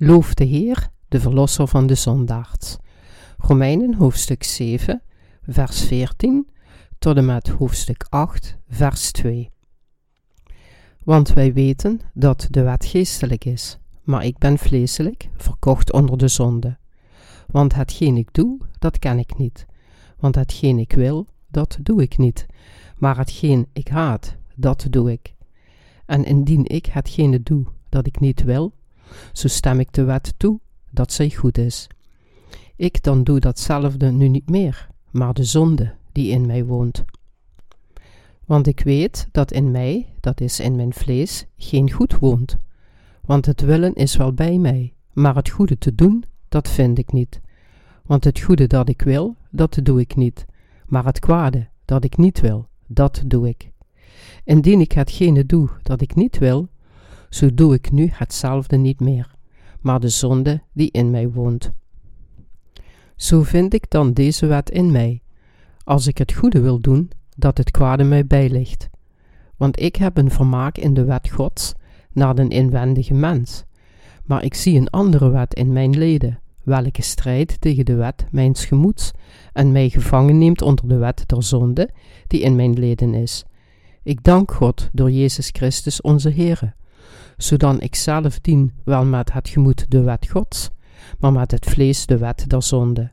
Loof de Heer, de Verlosser van de zondaars. Romeinen hoofdstuk 7, vers 14 tot en met hoofdstuk 8, vers 2. Want wij weten dat de wet geestelijk is, maar ik ben vleeselijk, verkocht onder de zonde. Want hetgeen ik doe, dat ken ik niet. Want hetgeen ik wil, dat doe ik niet. Maar hetgeen ik haat, dat doe ik. En indien ik hetgene doe dat ik niet wil, zo stem ik de wet toe dat zij goed is. Ik dan doe datzelfde nu niet meer, maar de zonde die in mij woont. Want ik weet dat in mij, dat is in mijn vlees, geen goed woont. Want het willen is wel bij mij, maar het goede te doen, dat vind ik niet. Want het goede dat ik wil, dat doe ik niet, maar het kwade dat ik niet wil, dat doe ik. Indien ik hetgene doe dat ik niet wil, zo doe ik nu hetzelfde niet meer, maar de zonde die in mij woont. Zo vind ik dan deze wet in mij, als ik het goede wil doen, dat het kwade mij bijligt. Want ik heb een vermaak in de wet Gods naar den inwendige mens, maar ik zie een andere wet in mijn leden, welke strijdt tegen de wet mijns gemoeds en mij gevangen neemt onder de wet der zonde die in mijn leden is. Ik dank God door Jezus Christus onze Heere, zodan ik zelf dien wel met het gemoed de wet Gods, maar met het vlees de wet der zonde.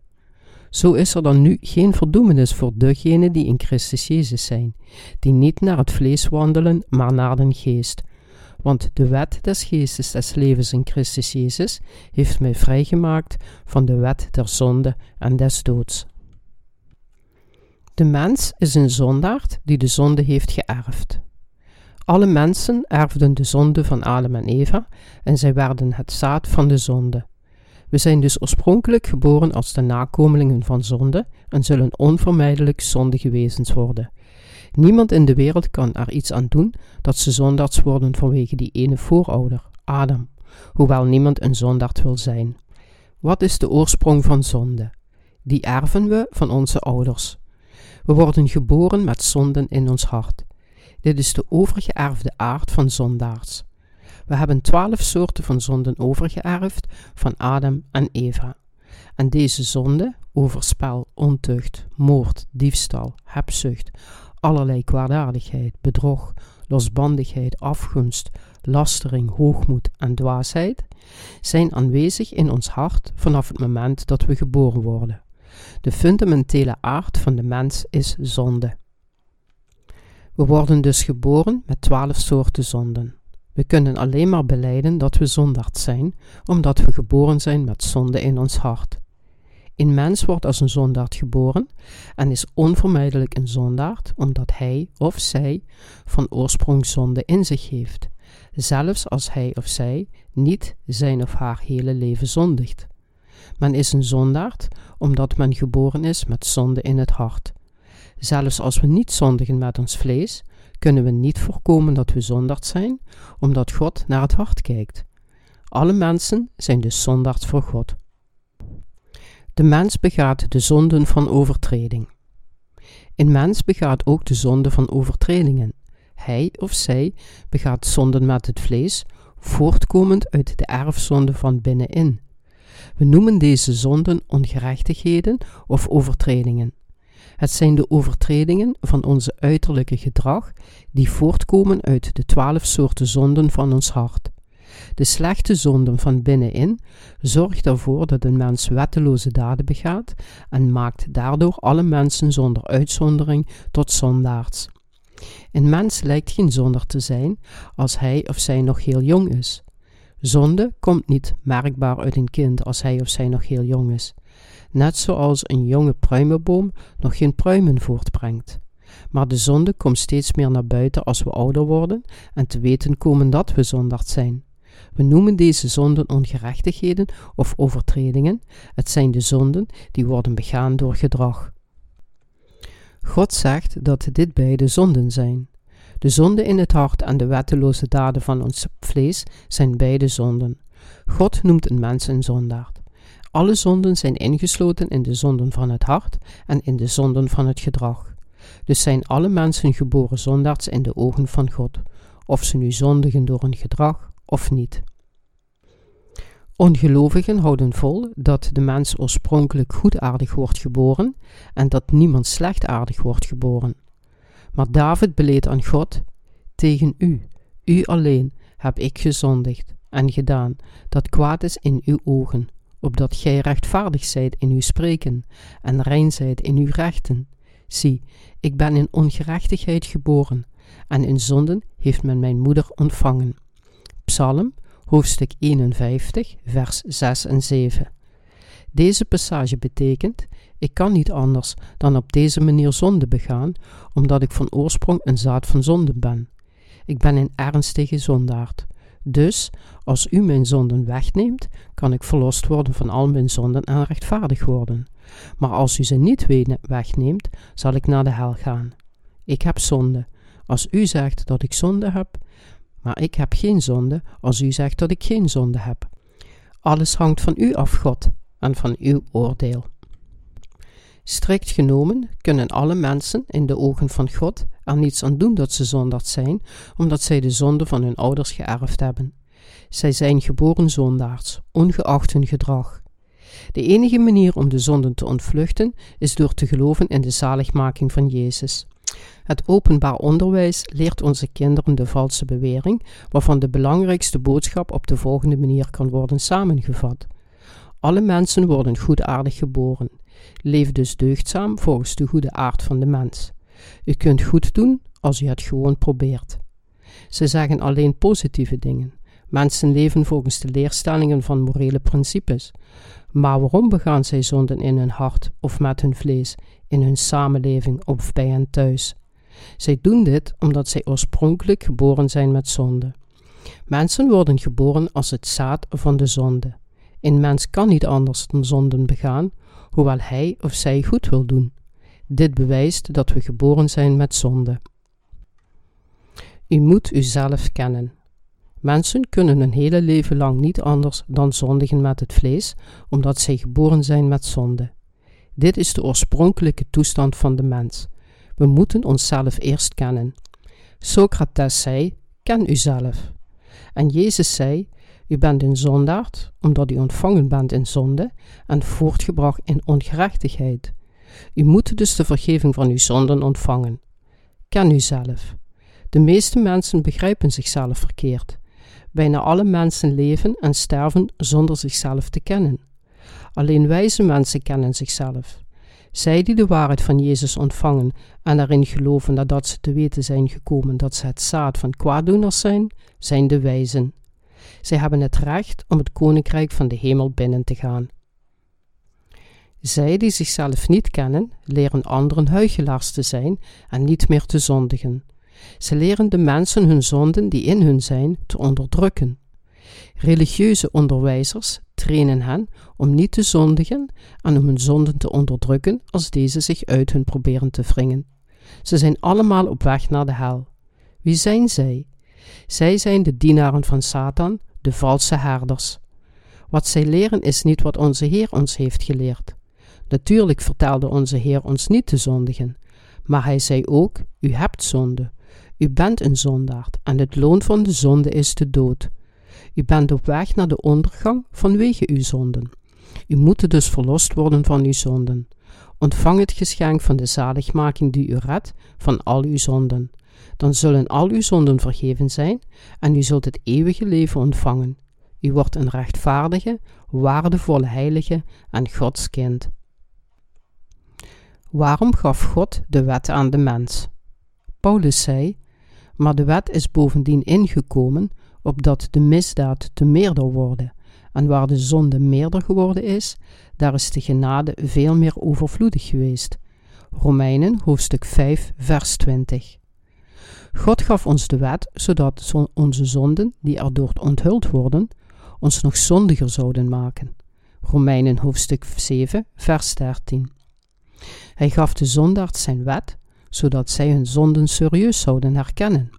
Zo is er dan nu geen verdoemenis voor degenen die in Christus Jezus zijn, die niet naar het vlees wandelen, maar naar den geest. Want de wet des geestes des levens in Christus Jezus heeft mij vrijgemaakt van de wet der zonde en des doods. De mens is een zondaard die de zonde heeft geërfd. Alle mensen erfden de zonde van Adam en Eva en zij werden het zaad van de zonde. We zijn dus oorspronkelijk geboren als de nakomelingen van zonde en zullen onvermijdelijk zondige wezens worden. Niemand in de wereld kan er iets aan doen dat ze zondaards worden vanwege die ene voorouder, Adam, hoewel niemand een zondaard wil zijn. Wat is de oorsprong van zonde? Die erven we van onze ouders. We worden geboren met zonden in ons hart. Dit is de overgeërfde aard van zondaars. We hebben twaalf soorten van zonden overgeërfd van Adam en Eva. En deze zonden, overspel, ontucht, moord, diefstal, hebzucht, allerlei kwaadaardigheid, bedrog, losbandigheid, afgunst, lastering, hoogmoed en dwaasheid, zijn aanwezig in ons hart vanaf het moment dat we geboren worden. De fundamentele aard van de mens is zonde. We worden dus geboren met twaalf soorten zonden. We kunnen alleen maar beleiden dat we zondaard zijn, omdat we geboren zijn met zonde in ons hart. Een mens wordt als een zondaard geboren en is onvermijdelijk een zondaard omdat hij of zij van oorsprong zonde in zich heeft, zelfs als hij of zij niet zijn of haar hele leven zondigt. Men is een zondaard omdat men geboren is met zonde in het hart. Zelfs als we niet zondigen met ons vlees, kunnen we niet voorkomen dat we zondaard zijn, omdat God naar het hart kijkt. Alle mensen zijn dus zondaard voor God. De mens begaat de zonden van overtreding. Een mens begaat ook de zonde van overtredingen. Hij of zij begaat zonden met het vlees, voortkomend uit de erfzonde van binnenin. We noemen deze zonden ongerechtigheden of overtredingen. Het zijn de overtredingen van onze uiterlijke gedrag die voortkomen uit de twaalf soorten zonden van ons hart. De slechte zonden van binnenin zorgt ervoor dat een mens wetteloze daden begaat en maakt daardoor alle mensen zonder uitzondering tot zondaards. Een mens lijkt geen zonder te zijn als hij of zij nog heel jong is. Zonde komt niet merkbaar uit een kind als hij of zij nog heel jong is net zoals een jonge pruimenboom nog geen pruimen voortbrengt. Maar de zonde komt steeds meer naar buiten als we ouder worden en te weten komen dat we zondaard zijn. We noemen deze zonden ongerechtigheden of overtredingen. Het zijn de zonden die worden begaan door gedrag. God zegt dat dit beide zonden zijn. De zonde in het hart en de wetteloze daden van ons vlees zijn beide zonden. God noemt een mens een zondaard. Alle zonden zijn ingesloten in de zonden van het hart en in de zonden van het gedrag. Dus zijn alle mensen geboren zondaards in de ogen van God, of ze nu zondigen door hun gedrag of niet. Ongelovigen houden vol dat de mens oorspronkelijk goedaardig wordt geboren en dat niemand slechtaardig wordt geboren. Maar David beleed aan God: Tegen u, u alleen, heb ik gezondigd en gedaan dat kwaad is in uw ogen, opdat gij rechtvaardig zijt in uw spreken en rein zijt in uw rechten. Zie, ik ben in ongerechtigheid geboren, en in zonden heeft men mijn moeder ontvangen. Psalm, hoofdstuk 51, vers 6 en 7. Deze passage betekent: Ik kan niet anders dan op deze manier zonde begaan, omdat ik van oorsprong een zaad van zonde ben. Ik ben een ernstige zondaard. Dus, als u mijn zonden wegneemt, kan ik verlost worden van al mijn zonden en rechtvaardig worden. Maar als u ze niet wegneemt, zal ik naar de hel gaan. Ik heb zonde. Als u zegt dat ik zonde heb, maar ik heb geen zonde, als u zegt dat ik geen zonde heb. Alles hangt van u af, God, en van uw oordeel. Strikt genomen kunnen alle mensen in de ogen van God er niets aan doen dat ze zondaard zijn, omdat zij de zonde van hun ouders geërfd hebben. Zij zijn geboren zondaars, ongeacht hun gedrag. De enige manier om de zonden te ontvluchten is door te geloven in de zaligmaking van Jezus. Het openbaar onderwijs leert onze kinderen de valse bewering, waarvan de belangrijkste boodschap op de volgende manier kan worden samengevat. Alle mensen worden goedaardig geboren. Leef dus deugdzaam volgens de goede aard van de mens. U kunt goed doen als u het gewoon probeert. Ze zeggen alleen positieve dingen. Mensen leven volgens de leerstellingen van morele principes. Maar waarom begaan zij zonden in hun hart of met hun vlees, in hun samenleving of bij hen thuis? Zij doen dit omdat zij oorspronkelijk geboren zijn met zonde. Mensen worden geboren als het zaad van de zonde. Een mens kan niet anders dan zonden begaan, hoewel hij of zij goed wil doen. Dit bewijst dat we geboren zijn met zonde. U moet uzelf kennen. Mensen kunnen hun hele leven lang niet anders dan zondigen met het vlees, omdat zij geboren zijn met zonde. Dit is de oorspronkelijke toestand van de mens. We moeten onszelf eerst kennen. Socrates zei: Ken uzelf. En Jezus zei: U bent een zondaard, omdat u ontvangen bent in zonde en voortgebracht in ongerechtigheid. U moet dus de vergeving van uw zonden ontvangen. Ken uzelf. De meeste mensen begrijpen zichzelf verkeerd. Bijna alle mensen leven en sterven zonder zichzelf te kennen. Alleen wijze mensen kennen zichzelf. Zij die de waarheid van Jezus ontvangen en erin geloven nadat ze te weten zijn gekomen dat ze het zaad van kwaaddoeners zijn, zijn de wijzen. Zij hebben het recht om het koninkrijk van de hemel binnen te gaan. Zij die zichzelf niet kennen, leren anderen huigelaars te zijn en niet meer te zondigen. Ze leren de mensen hun zonden die in hun zijn te onderdrukken. Religieuze onderwijzers trainen hen om niet te zondigen en om hun zonden te onderdrukken als deze zich uit hun proberen te wringen. Ze zijn allemaal op weg naar de hel. Wie zijn zij? Zij zijn de dienaren van Satan, de valse herders. Wat zij leren is niet wat onze Heer ons heeft geleerd. Natuurlijk vertelde onze Heer ons niet te zondigen, maar hij zei ook: U hebt zonde. U bent een zondaard en het loon van de zonde is de dood. U bent op weg naar de ondergang vanwege uw zonden. U moet dus verlost worden van uw zonden. Ontvang het geschenk van de zaligmaking die u redt van al uw zonden. Dan zullen al uw zonden vergeven zijn en u zult het eeuwige leven ontvangen. U wordt een rechtvaardige, waardevolle heilige en Gods kind. Waarom gaf God de wet aan de mens? Paulus zei: Maar de wet is bovendien ingekomen opdat de misdaad te meerder worden. En waar de zonde meerder geworden is, daar is de genade veel meer overvloedig geweest. Romeinen hoofdstuk 5, vers 20. God gaf ons de wet, zodat onze zonden, die erdoor onthuld worden, ons nog zondiger zouden maken. Romeinen hoofdstuk 7, vers 13. Hij gaf de zondaard zijn wet, zodat zij hun zonden serieus zouden herkennen.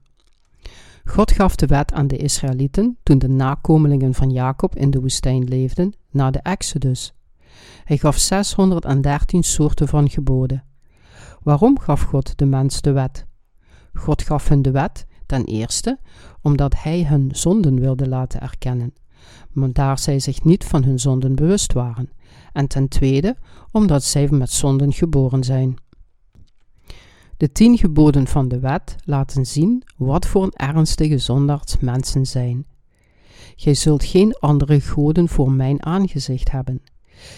God gaf de wet aan de Israëlieten toen de nakomelingen van Jacob in de woestijn leefden, na de Exodus. Hij gaf 613 soorten van geboden. Waarom gaf God de mens de wet? God gaf hen de wet ten eerste omdat hij hun zonden wilde laten erkennen, maar daar zij zich niet van hun zonden bewust waren, en ten tweede omdat zij met zonden geboren zijn. De tien geboden van de wet laten zien wat voor een ernstige zondaars mensen zijn. Gij zult geen andere goden voor mijn aangezicht hebben.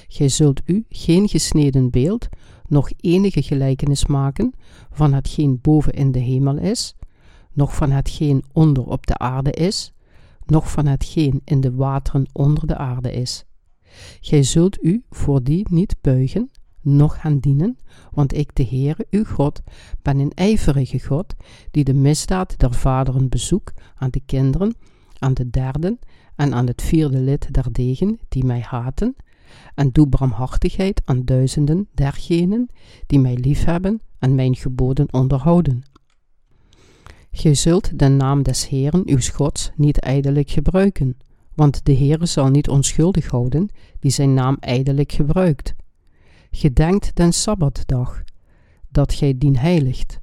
Gij zult u geen gesneden beeld, nog enige gelijkenis maken van hetgeen boven in de hemel is, nog van hetgeen onder op de aarde is, nog van hetgeen in de wateren onder de aarde is. Gij zult u voor die niet buigen, noch gaan dienen, want ik, de Heere, uw God, ben een ijverige God, die de misdaad der vaderen bezoek aan de kinderen, aan de derden en aan het vierde lid der degen, die mij haten, en doe barmhartigheid aan duizenden dergenen, die mij liefhebben en mijn geboden onderhouden. Gij zult de naam des Heeren uw Gods niet ijdelijk gebruiken, want de Heere zal niet onschuldig houden die zijn naam ijdelijk gebruikt. Gedenkt den Sabbatdag, dat gij dien heiligt.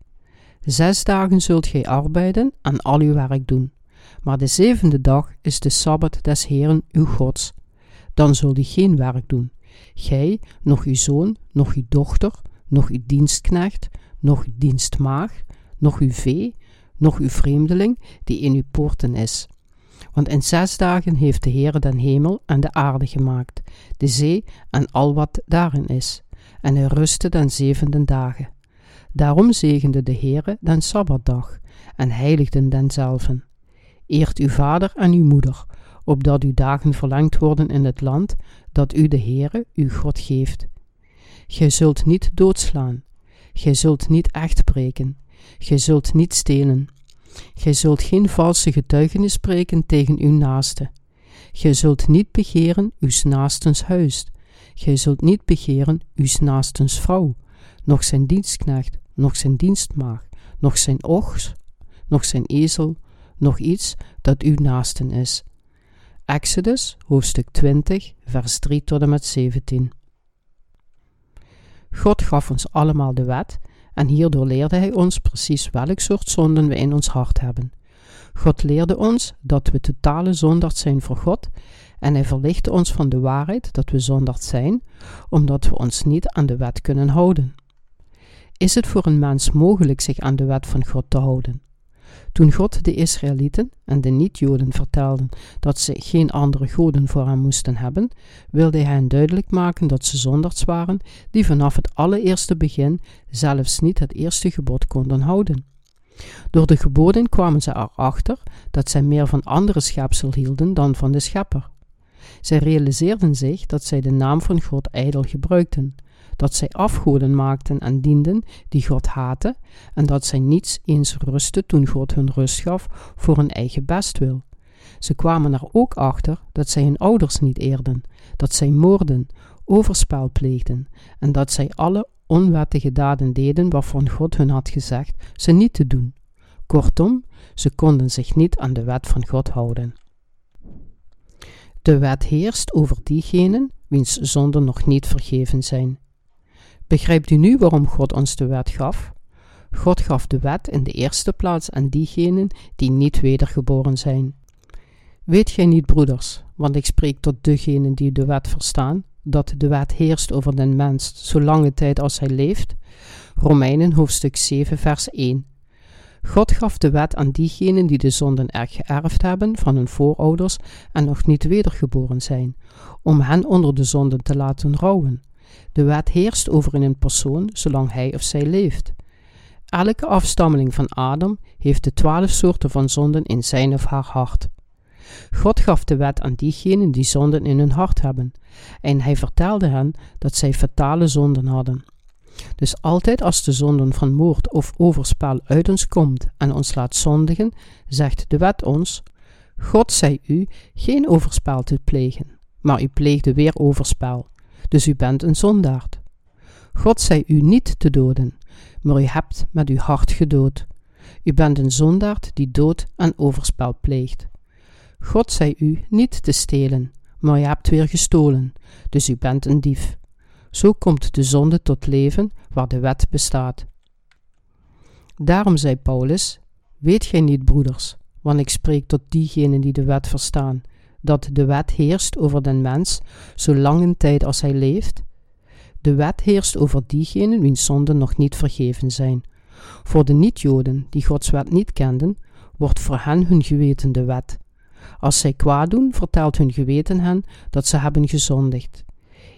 Zes dagen zult gij arbeiden en al uw werk doen, maar de zevende dag is de Sabbat des Heeren uw Gods. Dan zult u geen werk doen, gij, nog uw zoon, nog uw dochter, nog uw dienstknecht, nog uw dienstmaag, nog uw vee, nog uw vreemdeling die in uw poorten is. Want in zes dagen heeft de Heer den hemel en de aarde gemaakt, de zee en al wat daarin is, en hij rustte den zevende dagen. Daarom zegende de Heere den Sabbatdag en heiligden denzelven. Eert uw vader en uw moeder, opdat uw dagen verlengd worden in het land dat u de Heere, uw God, geeft. Gij zult niet doodslaan, gij zult niet echt breken, gij zult niet stelen, gij zult geen valse getuigenis spreken tegen uw naaste. Gij zult niet begeren uw naastens huis, gij zult niet begeren uw naastens vrouw, noch zijn dienstknecht, noch zijn dienstmaag, noch zijn ogs, noch zijn ezel, nog iets dat uw naasten is. Exodus, hoofdstuk 20, vers 3 tot en met 17. God gaf ons allemaal de wet en hierdoor leerde Hij ons precies welk soort zonden we in ons hart hebben. God leerde ons dat we totale zondaard zijn voor God en Hij verlichtte ons van de waarheid dat we zondaard zijn, omdat we ons niet aan de wet kunnen houden. Is het voor een mens mogelijk zich aan de wet van God te houden? Toen God de Israëlieten en de niet-Joden vertelde dat ze geen andere goden voor hem moesten hebben, wilde hij hen duidelijk maken dat ze zondags waren die vanaf het allereerste begin zelfs niet het eerste gebod konden houden. Door de geboden kwamen ze erachter dat zij meer van andere schepsel hielden dan van de schepper. Zij realiseerden zich dat zij de naam van God ijdel gebruikten, dat zij afgoden maakten en dienden die God haatte, en dat zij niets eens rustten toen God hun rust gaf voor hun eigen bestwil. Ze kwamen er ook achter dat zij hun ouders niet eerden, dat zij moorden, overspel pleegden en dat zij alle onwettige daden deden waarvan God hun had gezegd ze niet te doen. Kortom, ze konden zich niet aan de wet van God houden. De wet heerst over diegenen wiens zonden nog niet vergeven zijn. Begrijpt u nu waarom God ons de wet gaf? God gaf de wet in de eerste plaats aan diegenen die niet wedergeboren zijn. Weet gij niet, broeders, want ik spreek tot degenen die de wet verstaan, dat de wet heerst over den mens zolange tijd als hij leeft? Romeinen hoofdstuk 7 vers 1 God gaf de wet aan diegenen die de zonden erg geërfd hebben van hun voorouders en nog niet wedergeboren zijn, om hen onder de zonden te laten rouwen. De wet heerst over een persoon zolang hij of zij leeft. Elke afstammeling van Adam heeft de twaalf soorten van zonden in zijn of haar hart. God gaf de wet aan diegenen die zonden in hun hart hebben, en hij vertelde hen dat zij fatale zonden hadden. Dus altijd als de zonden van moord of overspel uit ons komt en ons laat zondigen, zegt de wet ons: God zei u geen overspel te plegen, maar u pleegde weer overspel dus u bent een zondaard. God zei u niet te doden, maar u hebt met uw hart gedood. U bent een zondaard die dood en overspel pleegt. God zei u niet te stelen, maar u hebt weer gestolen, dus u bent een dief. Zo komt de zonde tot leven waar de wet bestaat. Daarom zei Paulus: Weet gij niet, broeders, want ik spreek tot diegenen die de wet verstaan, dat de wet heerst over den mens zolang een tijd als hij leeft? De wet heerst over diegenen wiens zonden nog niet vergeven zijn. Voor de niet-Joden die Gods wet niet kenden, wordt voor hen hun geweten de wet. Als zij kwaad doen, vertelt hun geweten hen dat ze hebben gezondigd.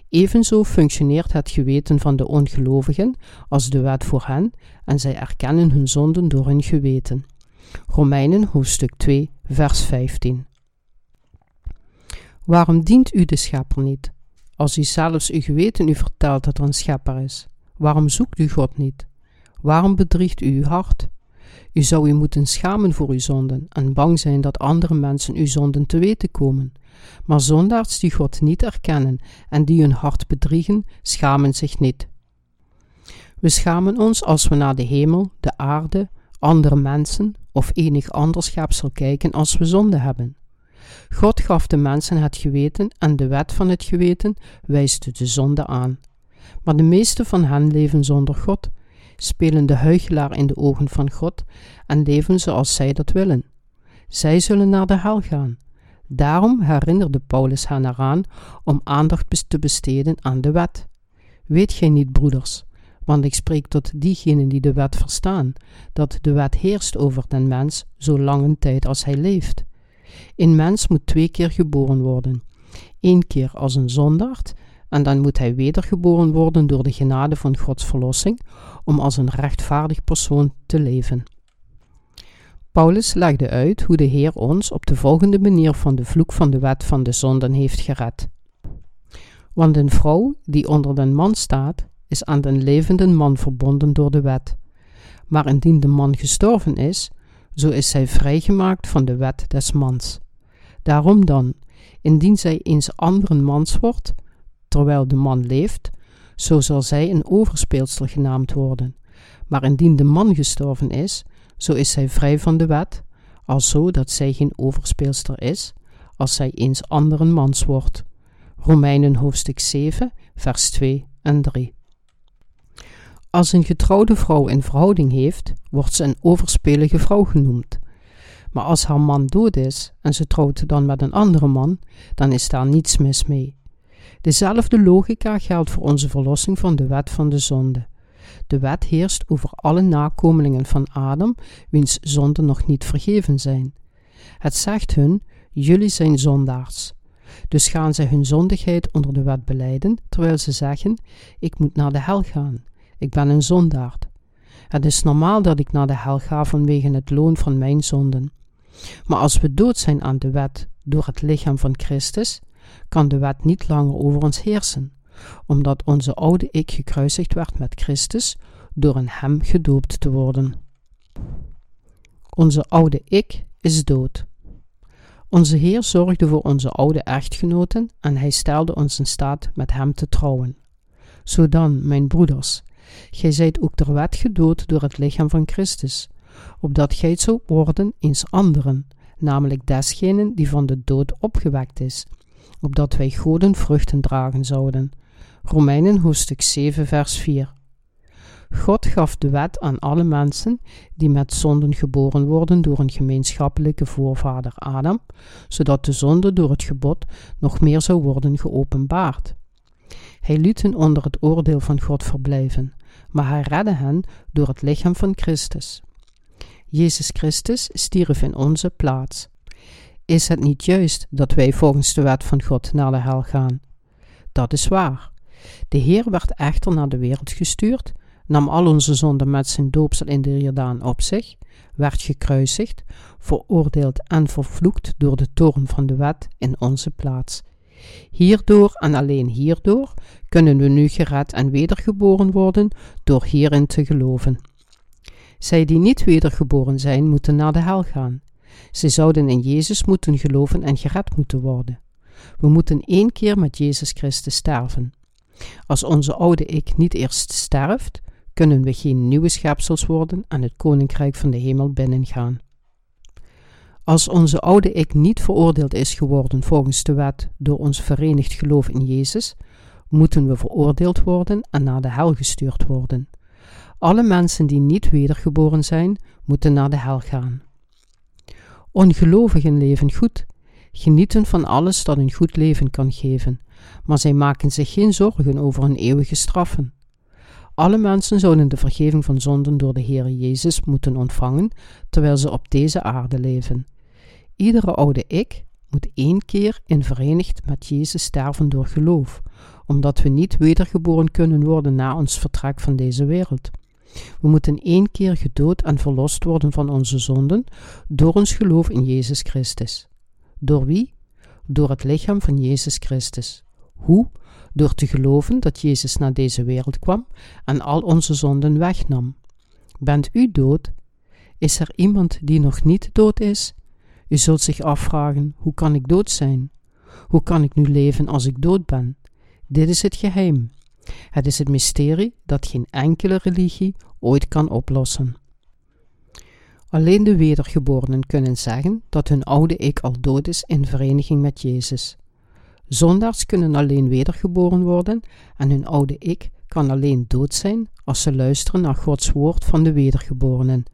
Evenzo functioneert het geweten van de ongelovigen als de wet voor hen en zij erkennen hun zonden door hun geweten. Romeinen hoofdstuk 2, vers 15. Waarom dient u de schepper niet? Als u zelfs uw geweten u vertelt dat er een schepper is, waarom zoekt u God niet? Waarom bedriegt u uw hart? U zou u moeten schamen voor uw zonden en bang zijn dat andere mensen uw zonden te weten komen. Maar zondaars die God niet erkennen en die hun hart bedriegen, schamen zich niet. We schamen ons als we naar de hemel, de aarde, andere mensen of enig ander schepsel kijken als we zonde hebben. God gaf de mensen het geweten en de wet van het geweten wijst de zonde aan. Maar de meeste van hen leven zonder God, spelen de huichelaar in de ogen van God en leven zoals zij dat willen. Zij zullen naar de hel gaan. Daarom herinnerde Paulus hen eraan om aandacht te besteden aan de wet. Weet gij niet, broeders, want ik spreek tot diegenen die de wet verstaan, dat de wet heerst over den mens zo lange tijd als hij leeft. Een mens moet twee keer geboren worden. Eén keer als een zondaard, en dan moet hij wedergeboren worden door de genade van Gods verlossing, om als een rechtvaardig persoon te leven. Paulus legde uit hoe de Heer ons op de volgende manier van de vloek van de wet van de zonden heeft gered. Want een vrouw die onder den man staat, is aan den levende man verbonden door de wet. Maar indien de man gestorven is, zo is zij vrijgemaakt van de wet des mans. Daarom dan, indien zij eens anderen mans wordt, terwijl de man leeft, zo zal zij een overspeelster genaamd worden. Maar indien de man gestorven is, zo is zij vrij van de wet, alzo dat zij geen overspeelster is, als zij eens anderen mans wordt. Romeinen hoofdstuk 7, vers 2 en 3. Als een getrouwde vrouw een verhouding heeft, wordt ze een overspelige vrouw genoemd. Maar als haar man dood is en ze trouwt dan met een andere man, dan is daar niets mis mee. Dezelfde logica geldt voor onze verlossing van de wet van de zonde. De wet heerst over alle nakomelingen van Adam, wiens zonden nog niet vergeven zijn. Het zegt hun: Jullie zijn zondaars. Dus gaan zij hun zondigheid onder de wet beleiden, terwijl ze zeggen: Ik moet naar de hel gaan. Ik ben een zondaard. Het is normaal dat ik naar de hel ga vanwege het loon van mijn zonden. Maar als we dood zijn aan de wet door het lichaam van Christus, kan de wet niet langer over ons heersen, omdat onze oude ik gekruisigd werd met Christus door in hem gedoopt te worden. Onze oude ik is dood. Onze Heer zorgde voor onze oude echtgenoten en hij stelde ons in staat met hem te trouwen. Zodan, mijn broeders, gij zijt ook ter wet gedood door het lichaam van Christus, opdat gij zou worden eens anderen, namelijk desgenen die van de dood opgewekt is, opdat wij goden vruchten dragen zouden. Romeinen hoofdstuk 7 vers 4 God gaf de wet aan alle mensen die met zonden geboren worden door een gemeenschappelijke voorvader Adam, zodat de zonde door het gebod nog meer zou worden geopenbaard. Hij liet hen onder het oordeel van God verblijven, maar hij redde hen door het lichaam van Christus. Jezus Christus stierf in onze plaats. Is het niet juist dat wij volgens de wet van God naar de hel gaan? Dat is waar. De Heer werd echter naar de wereld gestuurd, nam al onze zonden met zijn doopsel in de Jordaan op zich, werd gekruisigd, veroordeeld en vervloekt door de toorn van de wet in onze plaats. Hierdoor en alleen hierdoor kunnen we nu gered en wedergeboren worden door hierin te geloven. Zij die niet wedergeboren zijn, moeten naar de hel gaan. Ze zouden in Jezus moeten geloven en gered moeten worden. We moeten één keer met Jezus Christus sterven. Als onze oude ik niet eerst sterft, kunnen we geen nieuwe schepsels worden en het koninkrijk van de hemel binnengaan. Als onze oude ik niet veroordeeld is geworden volgens de wet door ons verenigd geloof in Jezus, moeten we veroordeeld worden en naar de hel gestuurd worden. Alle mensen die niet wedergeboren zijn, moeten naar de hel gaan. Ongelovigen leven goed. genieten van alles dat een goed leven kan geven, maar zij maken zich geen zorgen over hun eeuwige straffen. Alle mensen zouden de vergeving van zonden door de Heer Jezus moeten ontvangen terwijl ze op deze aarde leven. Iedere oude ik moet één keer in verenigd met Jezus sterven door geloof, omdat we niet wedergeboren kunnen worden na ons vertrek van deze wereld. We moeten één keer gedood en verlost worden van onze zonden door ons geloof in Jezus Christus. Door wie? Door het lichaam van Jezus Christus. Hoe? Door te geloven dat Jezus naar deze wereld kwam en al onze zonden wegnam. Bent u dood? Is er iemand die nog niet dood is? U zult zich afvragen: hoe kan ik dood zijn? Hoe kan ik nu leven als ik dood ben? Dit is het geheim. Het is het mysterie dat geen enkele religie ooit kan oplossen. Alleen de wedergeborenen kunnen zeggen dat hun oude ik al dood is in vereniging met Jezus. Zondaars kunnen alleen wedergeboren worden en hun oude ik kan alleen dood zijn als ze luisteren naar Gods woord van de wedergeborenen.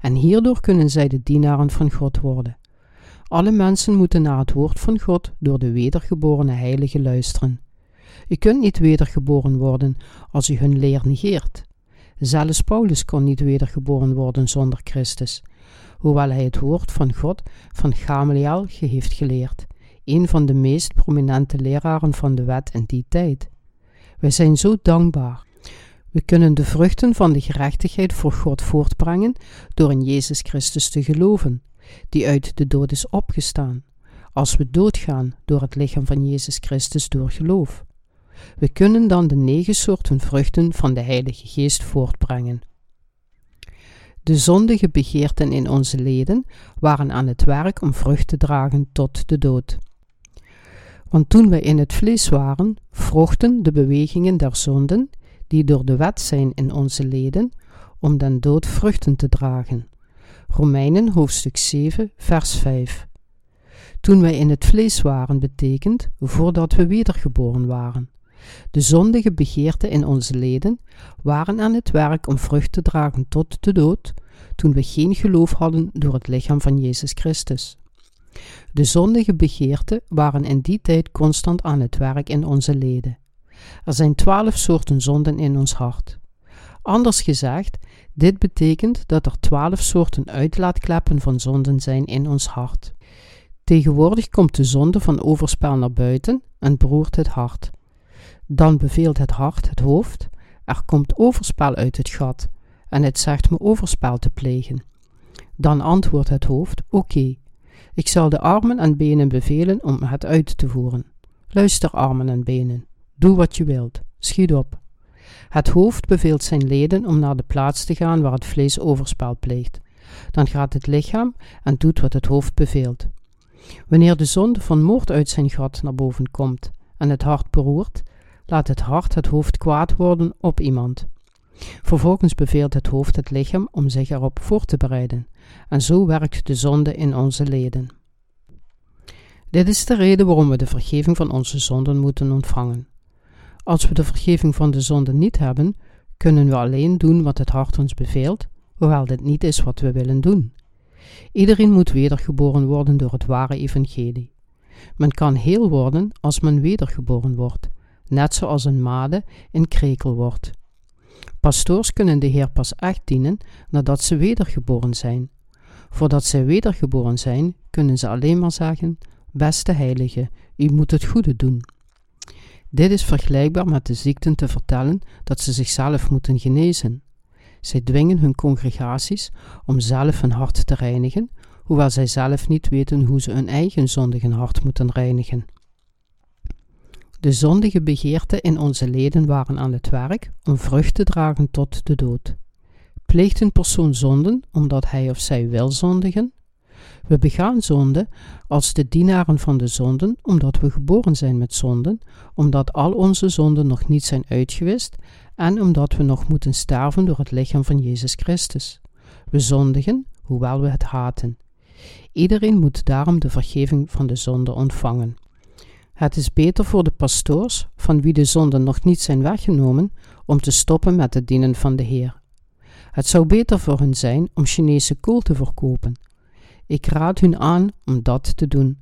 En hierdoor kunnen zij de dienaren van God worden. Alle mensen moeten naar het woord van God door de wedergeborene heilige luisteren. U kunt niet wedergeboren worden als u hun leer negeert. Zelfs Paulus kon niet wedergeboren worden zonder Christus, hoewel hij het woord van God van Gamaliel heeft geleerd, een van de meest prominente leraren van de wet in die tijd. Wij zijn zo dankbaar. We kunnen de vruchten van de gerechtigheid voor God voortbrengen door in Jezus Christus te geloven, die uit de dood is opgestaan, als we doodgaan door het lichaam van Jezus Christus door geloof. We kunnen dan de negen soorten vruchten van de Heilige Geest voortbrengen. De zondige begeerten in onze leden waren aan het werk om vrucht te dragen tot de dood. Want toen wij in het vlees waren, vrochten de bewegingen der zonden, die door de wet zijn in onze leden, om den dood vruchten te dragen. Romeinen hoofdstuk 7, vers 5. Toen wij in het vlees waren, betekent voordat we wedergeboren waren. De zondige begeerten in onze leden waren aan het werk om vrucht te dragen tot de dood, toen we geen geloof hadden door het lichaam van Jezus Christus. De zondige begeerten waren in die tijd constant aan het werk in onze leden. Er zijn twaalf soorten zonden in ons hart. Anders gezegd, dit betekent dat er twaalf soorten uitlaatkleppen van zonden zijn in ons hart. Tegenwoordig komt de zonde van overspel naar buiten en beroert het hart. Dan beveelt het hart het hoofd: er komt overspel uit het gat, en het zegt me overspel te plegen. Dan antwoordt het hoofd: Oké, ik zal de armen en benen bevelen om het uit te voeren. Luister, armen en benen, doe wat je wilt, schiet op. Het hoofd beveelt zijn leden om naar de plaats te gaan waar het vlees overspel pleegt. Dan gaat het lichaam en doet wat het hoofd beveelt. Wanneer de zonde van moord uit zijn gat naar boven komt en het hart beroert, laat het hart het hoofd kwaad worden op iemand. Vervolgens beveelt het hoofd het lichaam om zich erop voor te bereiden, en zo werkt de zonde in onze leden. Dit is de reden waarom we de vergeving van onze zonden moeten ontvangen. Als we de vergeving van de zonden niet hebben, kunnen we alleen doen wat het hart ons beveelt, hoewel dit niet is wat we willen doen. Iedereen moet wedergeboren worden door het ware evangelie. Men kan heel worden als men wedergeboren wordt, net zoals een made in krekel wordt. Pastoors kunnen de Heer pas echt dienen nadat ze wedergeboren zijn. Voordat zij wedergeboren zijn, kunnen ze alleen maar zeggen: Beste heilige, u moet het goede doen. Dit is vergelijkbaar met de ziekten te vertellen dat ze zichzelf moeten genezen. Zij dwingen hun congregaties om zelf hun hart te reinigen, hoewel zij zelf niet weten hoe ze hun eigen zondige hart moeten reinigen. De zondige begeerten in onze leden waren aan het werk om vrucht te dragen tot de dood. Pleegt een persoon zonden omdat hij of zij wil zondigen? We begaan zonde als de dienaren van de zonden, omdat we geboren zijn met zonden, omdat al onze zonden nog niet zijn uitgewist en omdat we nog moeten sterven door het lichaam van Jezus Christus. We zondigen, hoewel we het haten. Iedereen moet daarom de vergeving van de zonde ontvangen. Het is beter voor de pastoors, van wie de zonden nog niet zijn weggenomen, om te stoppen met het dienen van de Heer. Het zou beter voor hen zijn om Chinese kool te verkopen. Ik raad hun aan om dat te doen.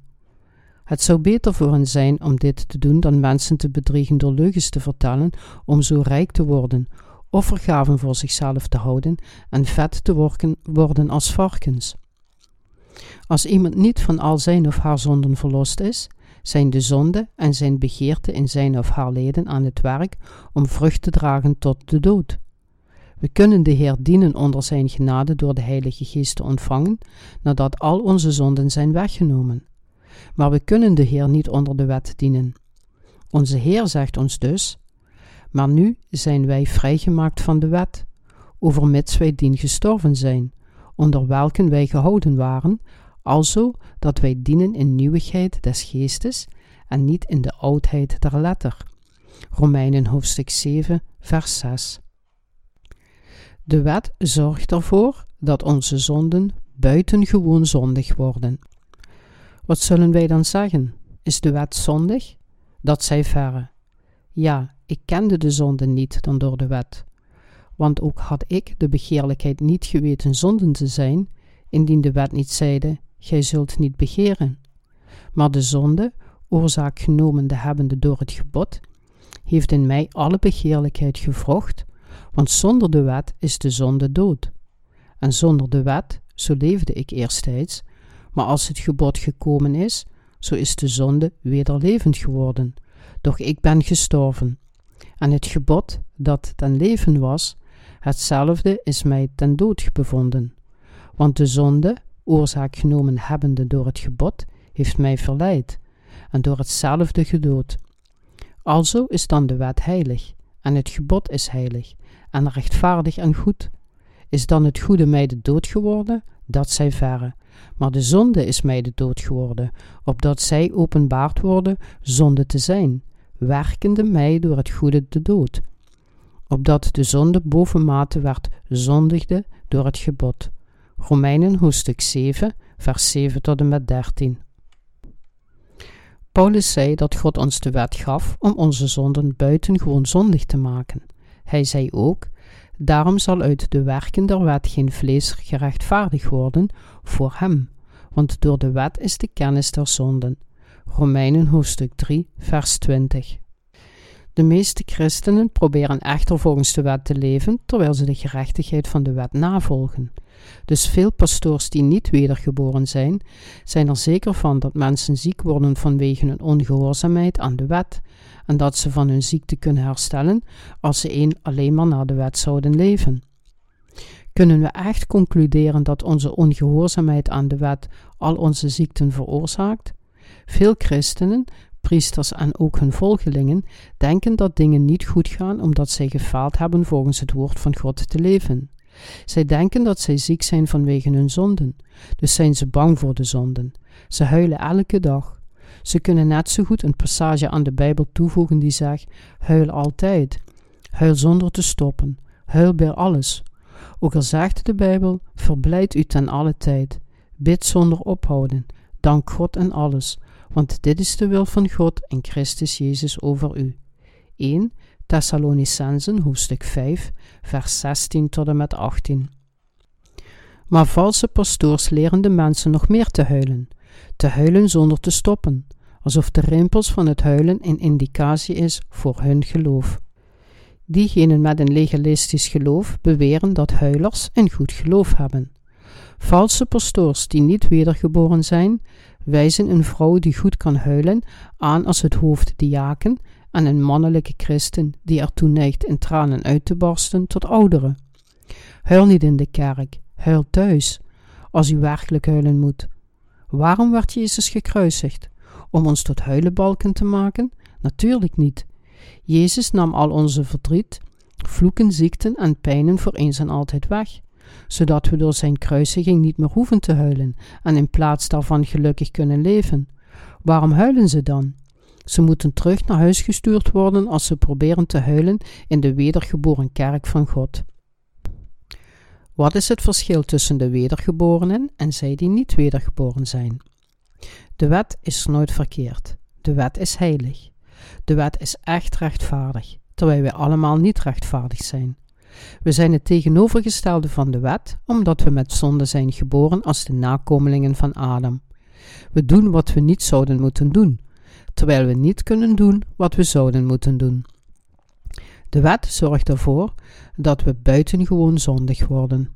Het zou beter voor hen zijn om dit te doen dan mensen te bedriegen door leugens te vertellen om zo rijk te worden, offergaven voor zichzelf te houden en vet te worden als varkens. Als iemand niet van al zijn of haar zonden verlost is, zijn de zonde en zijn begeerte in zijn of haar leden aan het werk om vrucht te dragen tot de dood. We kunnen de Heer dienen onder zijn genade door de Heilige Geest te ontvangen, nadat al onze zonden zijn weggenomen. Maar we kunnen de Heer niet onder de wet dienen. Onze Heer zegt ons dus: Maar nu zijn wij vrijgemaakt van de wet, overmits wij dien gestorven zijn, onder welken wij gehouden waren, alzo dat wij dienen in nieuwigheid des geestes en niet in de oudheid der letter. Romeinen hoofdstuk 7, vers 6. De wet zorgt ervoor dat onze zonden buitengewoon zondig worden. Wat zullen wij dan zeggen? Is de wet zondig? Dat zij verre. Ja, ik kende de zonde niet dan door de wet. Want ook had ik de begeerlijkheid niet geweten zonden te zijn, indien de wet niet zeide: Gij zult niet begeren. Maar de zonde, oorzaak genomen de hebbende door het gebod, heeft in mij alle begeerlijkheid gevrocht, want zonder de wet is de zonde dood. En zonder de wet, zo leefde ik eerstijds, maar als het gebod gekomen is, zo is de zonde weder levend geworden. Doch ik ben gestorven. En het gebod dat ten leven was, hetzelfde is mij ten dood bevonden. Want de zonde, oorzaak genomen hebbende door het gebod, heeft mij verleid, en door hetzelfde gedood. Alzo is dan de wet heilig, en het gebod is heilig, en rechtvaardig en goed. Is dan het goede mij de dood geworden? Dat zij verre. Maar de zonde is mij de dood geworden, opdat zij openbaard worden zonde te zijn, werkende mij door het goede de dood. Opdat de zonde bovenmate werd zondigde door het gebod. Romeinen hoofdstuk 7, vers 7 tot en met 13. Paulus zei dat God ons de wet gaf om onze zonden buitengewoon zondig te maken. Hij zei ook: Daarom zal uit de werken der wet geen vlees gerechtvaardigd worden voor hem, want door de wet is de kennis der zonden. Romeinen hoofdstuk 3, vers 20. De meeste christenen proberen echter volgens de wet te leven, terwijl ze de gerechtigheid van de wet navolgen. Dus veel pastoors die niet wedergeboren zijn, zijn er zeker van dat mensen ziek worden vanwege hun ongehoorzaamheid aan de wet, en dat ze van hun ziekte kunnen herstellen als ze een alleen maar naar de wet zouden leven. Kunnen we echt concluderen dat onze ongehoorzaamheid aan de wet al onze ziekten veroorzaakt? Veel christenen priesters en ook hun volgelingen denken dat dingen niet goed gaan omdat zij gefaald hebben volgens het woord van God te leven. Zij denken dat zij ziek zijn vanwege hun zonden, dus zijn ze bang voor de zonden. Ze huilen elke dag. Ze kunnen net zo goed een passage aan de Bijbel toevoegen die zegt: Huil altijd, huil zonder te stoppen, huil bij alles. Ook al zegt de Bijbel: Verblijd u ten alle tijd, bid zonder ophouden, dank God en alles, want dit is de wil van God en Christus Jezus over u. 1 Thessalonicensen hoofdstuk 5 vers 16 tot en met 18 Maar valse pastoors leren de mensen nog meer te huilen, te huilen zonder te stoppen, alsof de rimpels van het huilen een indicatie is voor hun geloof. Diegenen met een legalistisch geloof beweren dat huilers een goed geloof hebben. Valse pastoors die niet wedergeboren zijn, wijzen een vrouw die goed kan huilen aan als het hoofddiaken en een mannelijke christen die ertoe neigt in tranen uit te barsten tot ouderen. Huil niet in de kerk, huil thuis, als u werkelijk huilen moet. Waarom werd Jezus gekruisigd? Om ons tot huilenbalken te maken? Natuurlijk niet. Jezus nam al onze verdriet, vloeken, ziekten en pijnen voor eens en altijd weg zodat we door zijn kruisiging niet meer hoeven te huilen en in plaats daarvan gelukkig kunnen leven. Waarom huilen ze dan? Ze moeten terug naar huis gestuurd worden als ze proberen te huilen in de wedergeboren kerk van God. Wat is het verschil tussen de wedergeborenen en zij die niet wedergeboren zijn? De wet is nooit verkeerd. De wet is heilig. De wet is echt rechtvaardig, terwijl wij allemaal niet rechtvaardig zijn. We zijn het tegenovergestelde van de wet, omdat we met zonde zijn geboren als de nakomelingen van Adam. We doen wat we niet zouden moeten doen, terwijl we niet kunnen doen wat we zouden moeten doen. De wet zorgt ervoor dat we buitengewoon zondig worden.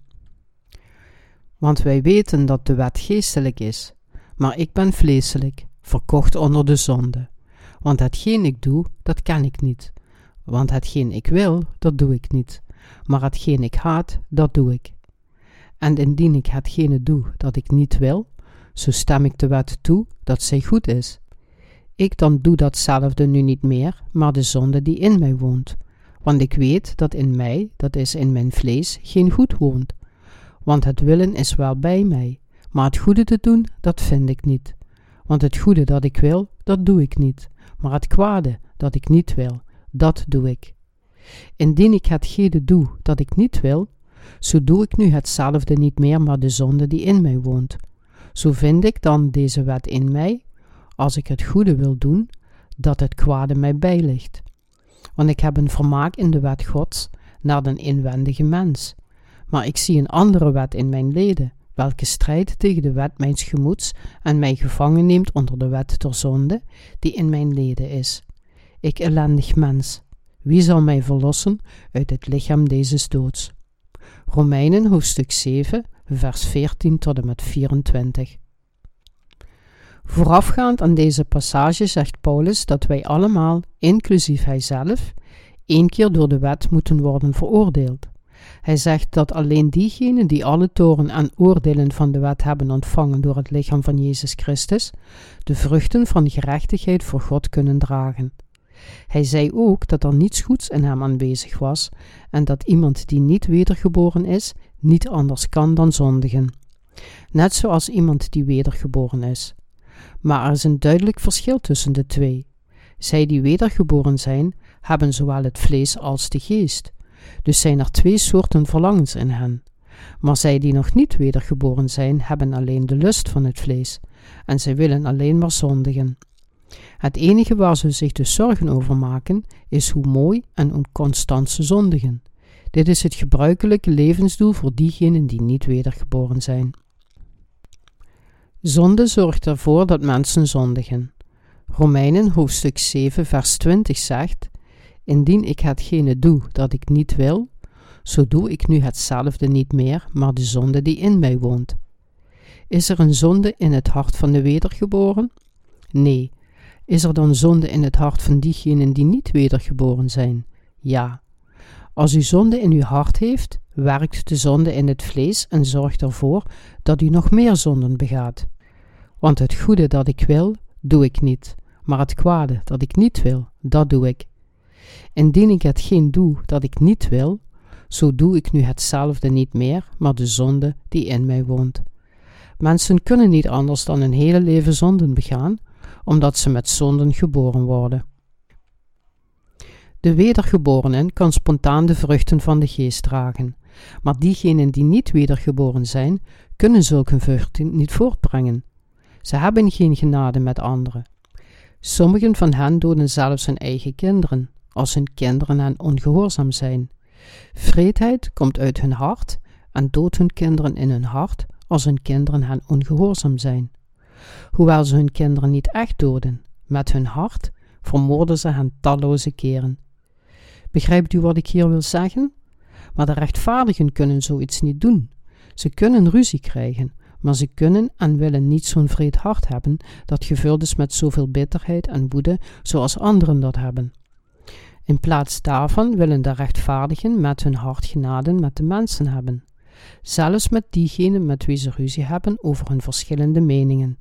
Want wij weten dat de wet geestelijk is, maar ik ben vleeselijk, verkocht onder de zonde. Want hetgeen ik doe, dat kan ik niet. Want hetgeen ik wil, dat doe ik niet. Maar hetgeen ik haat, dat doe ik. En indien ik hetgene doe dat ik niet wil, zo stem ik de wet toe dat zij goed is. Ik dan doe datzelfde nu niet meer, maar de zonde die in mij woont. Want ik weet dat in mij, dat is in mijn vlees, geen goed woont. Want het willen is wel bij mij, maar het goede te doen, dat vind ik niet. Want het goede dat ik wil, dat doe ik niet, maar het kwade dat ik niet wil, dat doe ik. Indien ik hetgene doe dat ik niet wil, zo doe ik nu hetzelfde niet meer, maar de zonde die in mij woont. Zo vind ik dan deze wet in mij, als ik het goede wil doen, dat het kwade mij bijligt. Want ik heb een vermaak in de wet Gods naar den inwendige mens. Maar ik zie een andere wet in mijn leden, welke strijdt tegen de wet mijns gemoeds en mij gevangen neemt onder de wet der zonde, die in mijn leden is. Ik ellendig mens, wie zal mij verlossen uit het lichaam deze doods? Romeinen hoofdstuk 7, vers 14 tot en met 24. Voorafgaand aan deze passage zegt Paulus dat wij allemaal, inclusief hijzelf, één keer door de wet moeten worden veroordeeld. Hij zegt dat alleen diegenen die alle toren en oordelen van de wet hebben ontvangen door het lichaam van Jezus Christus, de vruchten van gerechtigheid voor God kunnen dragen. Hij zei ook dat er niets goeds in hem aanwezig was en dat iemand die niet wedergeboren is, niet anders kan dan zondigen. Net zoals iemand die wedergeboren is. Maar er is een duidelijk verschil tussen de twee. Zij die wedergeboren zijn, hebben zowel het vlees als de geest. Dus zijn er twee soorten verlangens in hen. Maar zij die nog niet wedergeboren zijn, hebben alleen de lust van het vlees, en zij willen alleen maar zondigen. Het enige waar ze zich dus zorgen over maken, is hoe mooi en hoe constant ze zondigen. Dit is het gebruikelijke levensdoel voor diegenen die niet wedergeboren zijn. Zonde zorgt ervoor dat mensen zondigen. Romeinen hoofdstuk 7 vers 20 zegt, Indien ik hetgene doe dat ik niet wil, zo doe ik nu hetzelfde niet meer, maar de zonde die in mij woont. Is er een zonde in het hart van de wedergeboren? Nee. Is er dan zonde in het hart van diegenen die niet wedergeboren zijn? Ja. Als u zonde in uw hart heeft, werkt de zonde in het vlees en zorgt ervoor dat u nog meer zonden begaat. Want het goede dat ik wil, doe ik niet, maar het kwade dat ik niet wil, dat doe ik. Indien ik hetgeen doe dat ik niet wil, zo doe ik nu hetzelfde niet meer, maar de zonde die in mij woont. Mensen kunnen niet anders dan een hele leven zonden begaan, omdat ze met zonden geboren worden. De wedergeborenen kan spontaan de vruchten van de geest dragen, maar diegenen die niet wedergeboren zijn, kunnen zulke vruchten niet voortbrengen. Ze hebben geen genade met anderen. Sommigen van hen doden zelfs hun eigen kinderen, als hun kinderen hen ongehoorzaam zijn. Vreedheid komt uit hun hart en doodt hun kinderen in hun hart, als hun kinderen hen ongehoorzaam zijn. Hoewel ze hun kinderen niet echt doden, met hun hart vermoorden ze hen talloze keren. Begrijpt u wat ik hier wil zeggen? Maar de rechtvaardigen kunnen zoiets niet doen. Ze kunnen ruzie krijgen, maar ze kunnen en willen niet zo'n vreed hart hebben dat gevuld is met zoveel bitterheid en woede zoals anderen dat hebben. In plaats daarvan willen de rechtvaardigen met hun hart genaden met de mensen hebben, zelfs met diegenen met wie ze ruzie hebben over hun verschillende meningen.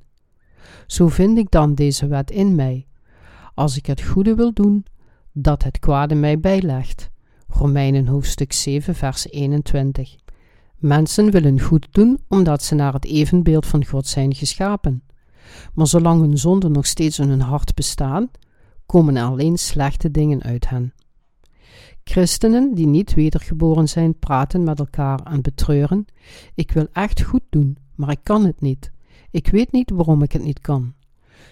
Zo vind ik dan deze wet in mij, als ik het goede wil doen, dat het kwade mij bijlegt. Romeinen hoofdstuk 7, vers 21. Mensen willen goed doen omdat ze naar het evenbeeld van God zijn geschapen. Maar zolang hun zonden nog steeds in hun hart bestaan, komen alleen slechte dingen uit hen. Christenen die niet wedergeboren zijn, praten met elkaar en betreuren: Ik wil echt goed doen, maar ik kan het niet. Ik weet niet waarom ik het niet kan.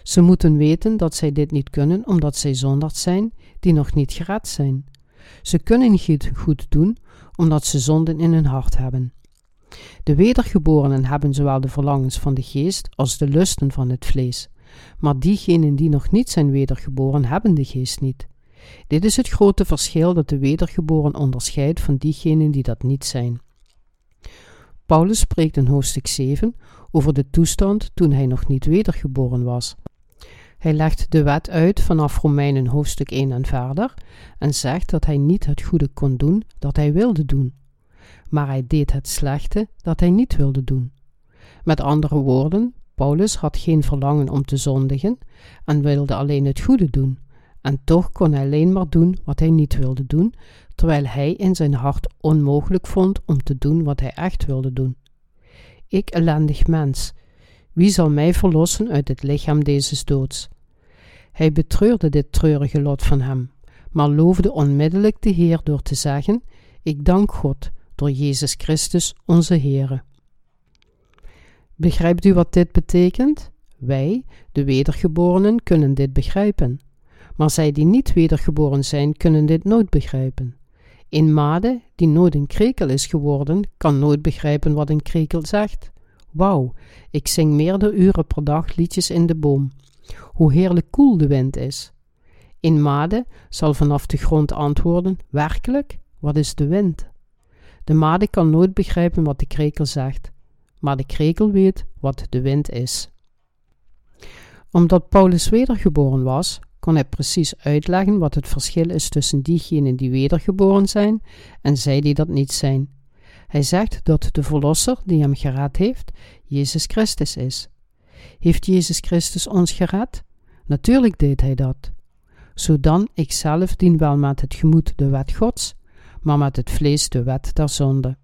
Ze moeten weten dat zij dit niet kunnen omdat zij zondags zijn die nog niet gered zijn. Ze kunnen niet goed doen omdat ze zonden in hun hart hebben. De wedergeborenen hebben zowel de verlangens van de geest als de lusten van het vlees, maar diegenen die nog niet zijn wedergeboren hebben de geest niet. Dit is het grote verschil dat de wedergeboren onderscheidt van diegenen die dat niet zijn. Paulus spreekt in hoofdstuk 7 over de toestand toen hij nog niet wedergeboren was. Hij legt de wet uit vanaf Romeinen hoofdstuk 1 en verder en zegt dat hij niet het goede kon doen dat hij wilde doen, maar hij deed het slechte dat hij niet wilde doen. Met andere woorden, Paulus had geen verlangen om te zondigen en wilde alleen het goede doen, en toch kon hij alleen maar doen wat hij niet wilde doen, terwijl hij in zijn hart onmogelijk vond om te doen wat hij echt wilde doen. Ik ellendig mens, wie zal mij verlossen uit het lichaam deze doods? Hij betreurde dit treurige lot van hem, maar loofde onmiddellijk de Heer door te zeggen: Ik dank God door Jezus Christus onze Heere. Begrijpt u wat dit betekent? Wij, de wedergeborenen, kunnen dit begrijpen. Maar zij die niet wedergeboren zijn, kunnen dit nooit begrijpen. Een made, die nooit een krekel is geworden, kan nooit begrijpen wat een krekel zegt. Wauw, ik zing meerdere uren per dag liedjes in de boom. Hoe heerlijk koel de wind is. Een made zal vanaf de grond antwoorden: Werkelijk, wat is de wind? De made kan nooit begrijpen wat de krekel zegt, maar de krekel weet wat de wind is. Omdat Paulus wedergeboren was, kon hij precies uitleggen wat het verschil is tussen diegenen die wedergeboren zijn en zij die dat niet zijn. Hij zegt dat de Verlosser die hem gered heeft, Jezus Christus is. Heeft Jezus Christus ons gered? Natuurlijk deed hij dat. Zodan ikzelf dien wel met het gemoed de wet Gods, maar met het vlees de wet der zonde.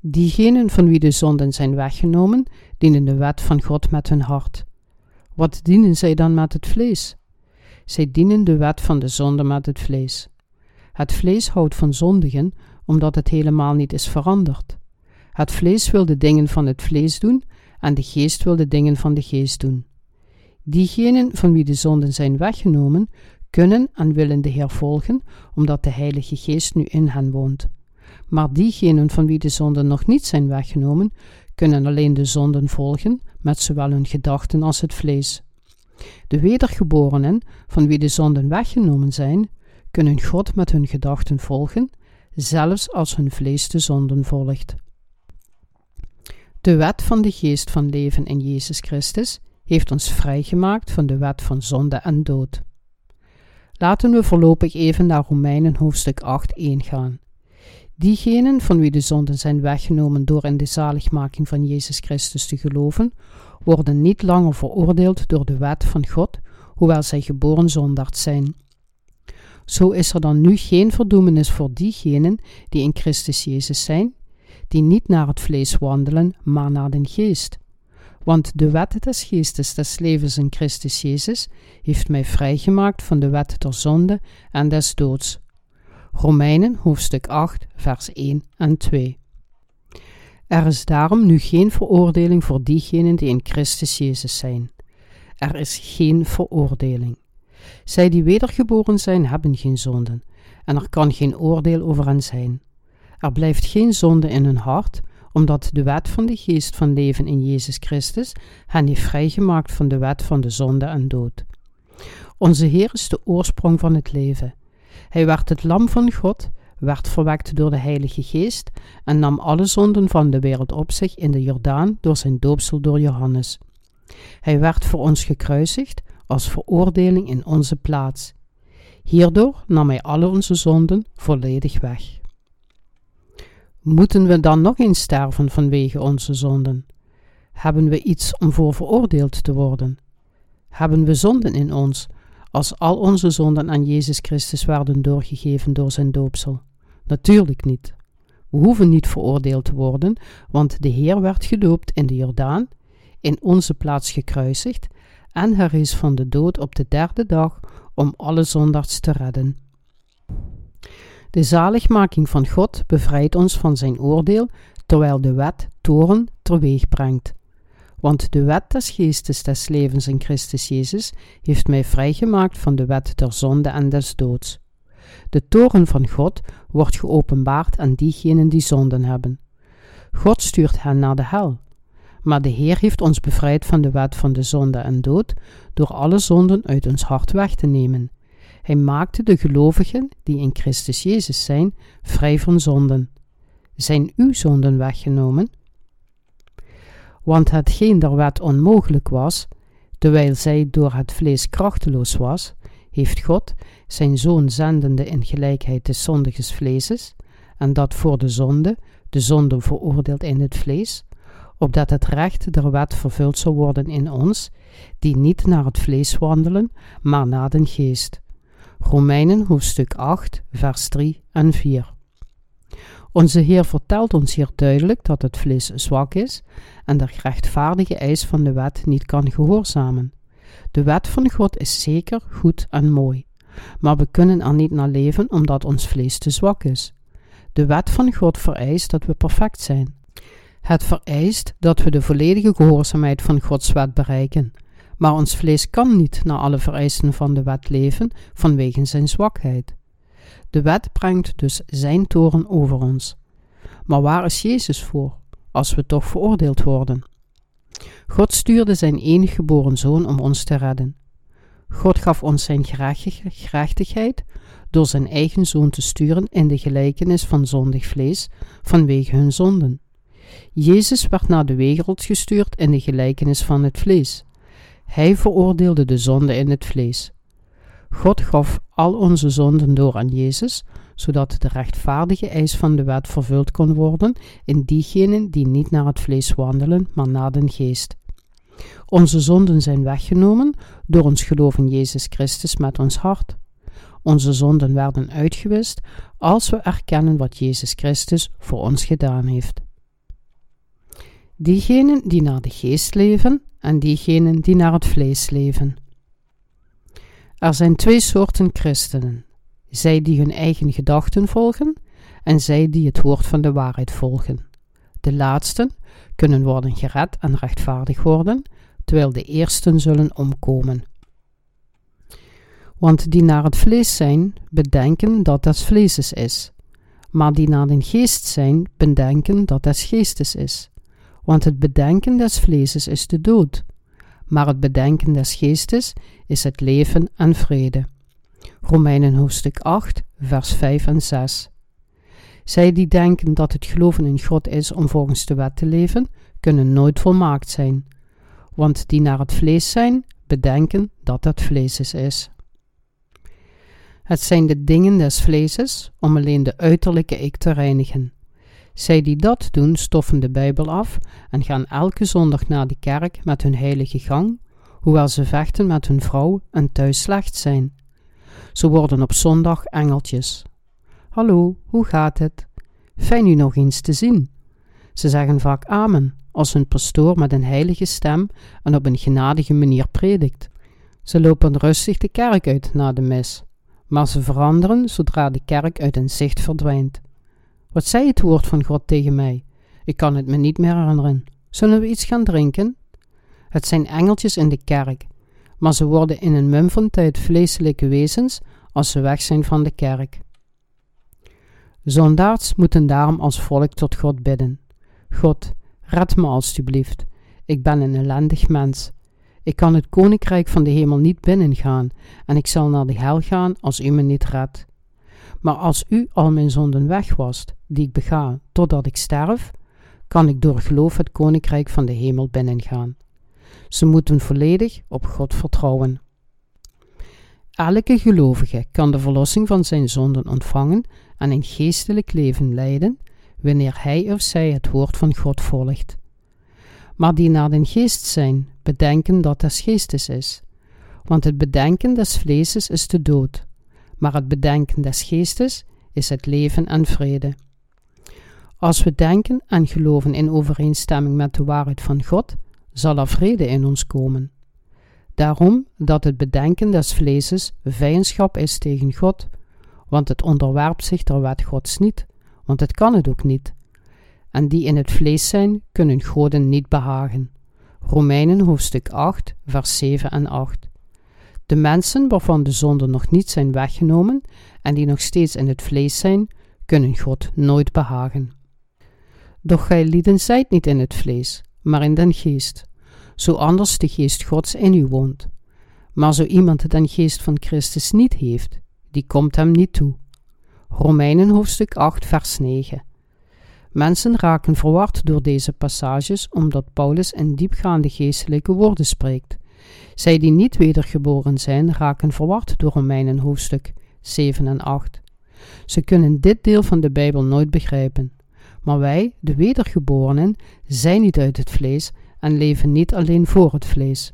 Diegenen van wie de zonden zijn weggenomen, dienen de wet van God met hun hart. Wat dienen zij dan met het vlees? Zij dienen de wet van de zonde met het vlees. Het vlees houdt van zondigen, omdat het helemaal niet is veranderd. Het vlees wil de dingen van het vlees doen, en de geest wil de dingen van de geest doen. Diegenen van wie de zonden zijn weggenomen, kunnen en willen de Heer volgen, omdat de Heilige Geest nu in hen woont. Maar diegenen van wie de zonden nog niet zijn weggenomen, kunnen alleen de zonden volgen, met zowel hun gedachten als het vlees. De wedergeborenen, van wie de zonden weggenomen zijn, kunnen God met hun gedachten volgen, zelfs als hun vlees de zonden volgt. De wet van de geest van leven in Jezus Christus heeft ons vrijgemaakt van de wet van zonde en dood. Laten we voorlopig even naar Romeinen hoofdstuk 8 1 gaan. Diegenen van wie de zonden zijn weggenomen door in de zaligmaking van Jezus Christus te geloven, worden niet langer veroordeeld door de wet van God, hoewel zij geboren zondaard zijn. Zo is er dan nu geen verdoemenis voor diegenen die in Christus Jezus zijn, die niet naar het vlees wandelen, maar naar den geest. Want de wet des geestes des levens in Christus Jezus heeft mij vrijgemaakt van de wet der zonde en des doods. Romeinen hoofdstuk 8, vers 1 en 2. Er is daarom nu geen veroordeling voor diegenen die in Christus Jezus zijn. Er is geen veroordeling. Zij die wedergeboren zijn, hebben geen zonden, en er kan geen oordeel over hen zijn. Er blijft geen zonde in hun hart, omdat de wet van de geest van leven in Jezus Christus hen heeft vrijgemaakt van de wet van de zonde en dood. Onze Heer is de oorsprong van het leven. Hij werd het lam van God, werd verwekt door de Heilige Geest en nam alle zonden van de wereld op zich in de Jordaan door zijn doopsel door Johannes. Hij werd voor ons gekruisigd als veroordeling in onze plaats. Hierdoor nam hij alle onze zonden volledig weg. Moeten we dan nog eens sterven vanwege onze zonden? Hebben we iets om voor veroordeeld te worden? Hebben we zonden in ons, als al onze zonden aan Jezus Christus werden doorgegeven door zijn doopsel? Natuurlijk niet. We hoeven niet veroordeeld te worden, want de Heer werd gedoopt in de Jordaan, in onze plaats gekruisigd, en is van de dood op de derde dag om alle zondaars te redden. De zaligmaking van God bevrijdt ons van zijn oordeel, terwijl de wet toren teweeg brengt. Want de wet des geestes des levens in Christus Jezus heeft mij vrijgemaakt van de wet der zonde en des doods. De toren van God wordt geopenbaard aan diegenen die zonden hebben. God stuurt hen naar de hel. Maar de Heer heeft ons bevrijd van de wet van de zonde en dood door alle zonden uit ons hart weg te nemen. Hij maakte de gelovigen die in Christus Jezus zijn vrij van zonden. Zijn uw zonden weggenomen? Want hetgeen der wet onmogelijk was, terwijl zij door het vlees krachteloos was, heeft God zijn zoon zendende in gelijkheid des zondiges vleeses, en dat voor de zonde, de zonde veroordeeld in het vlees, opdat het recht der wet vervuld zou worden in ons, die niet naar het vlees wandelen, maar naar den geest. Romeinen hoofdstuk 8, vers 3 en 4. Onze Heer vertelt ons hier duidelijk dat het vlees zwak is en de rechtvaardige eis van de wet niet kan gehoorzamen. De wet van God is zeker goed en mooi, maar we kunnen er niet naar leven omdat ons vlees te zwak is. De wet van God vereist dat we perfect zijn. Het vereist dat we de volledige gehoorzaamheid van Gods wet bereiken, maar ons vlees kan niet naar alle vereisten van de wet leven vanwege zijn zwakheid. De wet brengt dus zijn toren over ons. Maar waar is Jezus voor, als we toch veroordeeld worden? God stuurde zijn enige geboren zoon om ons te redden. God gaf ons zijn gerechtigheid door zijn eigen zoon te sturen in de gelijkenis van zondig vlees vanwege hun zonden. Jezus werd naar de wereld gestuurd in de gelijkenis van het vlees. Hij veroordeelde de zonde in het vlees. God gaf al onze zonden door aan Jezus, zodat de rechtvaardige eis van de wet vervuld kon worden in diegenen die niet naar het vlees wandelen, maar naar den geest. Onze zonden zijn weggenomen door ons geloof in Jezus Christus met ons hart. Onze zonden werden uitgewist als we erkennen wat Jezus Christus voor ons gedaan heeft. Diegenen die naar de geest leven en diegenen die naar het vlees leven. Er zijn twee soorten christenen: zij die hun eigen gedachten volgen en zij die het woord van de waarheid volgen. De laatsten kunnen worden gered en rechtvaardig worden, terwijl de eersten zullen omkomen. Want die naar het vlees zijn, bedenken dat het vleeses is, maar die naar de geest zijn, bedenken dat het geestes is. Want het bedenken des vleeses is de dood, maar het bedenken des geestes is het leven en vrede. Romeinen hoofdstuk 8, vers 5 en 6. Zij die denken dat het geloven in God is om volgens de wet te leven, kunnen nooit volmaakt zijn, want die naar het vlees zijn, bedenken dat het vlees is. Het zijn de dingen des vleeses om alleen de uiterlijke ik te reinigen. Zij die dat doen, stoffen de Bijbel af en gaan elke zondag naar de kerk met hun heilige gang, hoewel ze vechten met hun vrouw en thuis slecht zijn. Ze worden op zondag engeltjes. Hallo, hoe gaat het? Fijn u nog eens te zien. Ze zeggen vaak amen als hun pastoor met een heilige stem en op een genadige manier predikt. Ze lopen rustig de kerk uit na de mis, maar ze veranderen zodra de kerk uit hun zicht verdwijnt. Wat zei het woord van God tegen mij? Ik kan het me niet meer herinneren. Zullen we iets gaan drinken? Het zijn engeltjes in de kerk, maar ze worden in een mum van tijd vleeselijke wezens als ze weg zijn van de kerk. Zondaars moeten daarom als volk tot God bidden. God, red me alstublieft. Ik ben een ellendig mens. Ik kan het koninkrijk van de hemel niet binnengaan en ik zal naar de hel gaan als u me niet redt. Maar als u al mijn zonden wegwast, die ik bega totdat ik sterf, kan ik door geloof het koninkrijk van de hemel binnengaan. Ze moeten volledig op God vertrouwen. Elke gelovige kan de verlossing van zijn zonden ontvangen en een geestelijk leven leiden wanneer hij of zij het woord van God volgt. Maar die naar den geest zijn, bedenken dat des geestes is. Want het bedenken des vleeses is de dood, maar het bedenken des geestes is het leven en vrede. Als we denken en geloven in overeenstemming met de waarheid van God, zal er vrede in ons komen. Daarom dat het bedenken des vleeses vijandschap is tegen God, want het onderwerpt zich der wet Gods niet, want het kan het ook niet. En die in het vlees zijn, kunnen goden niet behagen. Romeinen hoofdstuk 8, vers 7 en 8. De mensen waarvan de zonden nog niet zijn weggenomen en die nog steeds in het vlees zijn, kunnen God nooit behagen. Doch gij lieden zijt niet in het vlees, maar in den geest, zo anders de geest Gods in u woont. Maar zo iemand den geest van Christus niet heeft, die komt hem niet toe. Romeinen hoofdstuk 8 vers 9 Mensen raken verward door deze passages omdat Paulus in diepgaande geestelijke woorden spreekt. Zij die niet wedergeboren zijn, raken verward door Romeinen hoofdstuk 7 en 8. Ze kunnen dit deel van de Bijbel nooit begrijpen. Maar wij, de wedergeborenen, zijn niet uit het vlees en leven niet alleen voor het vlees.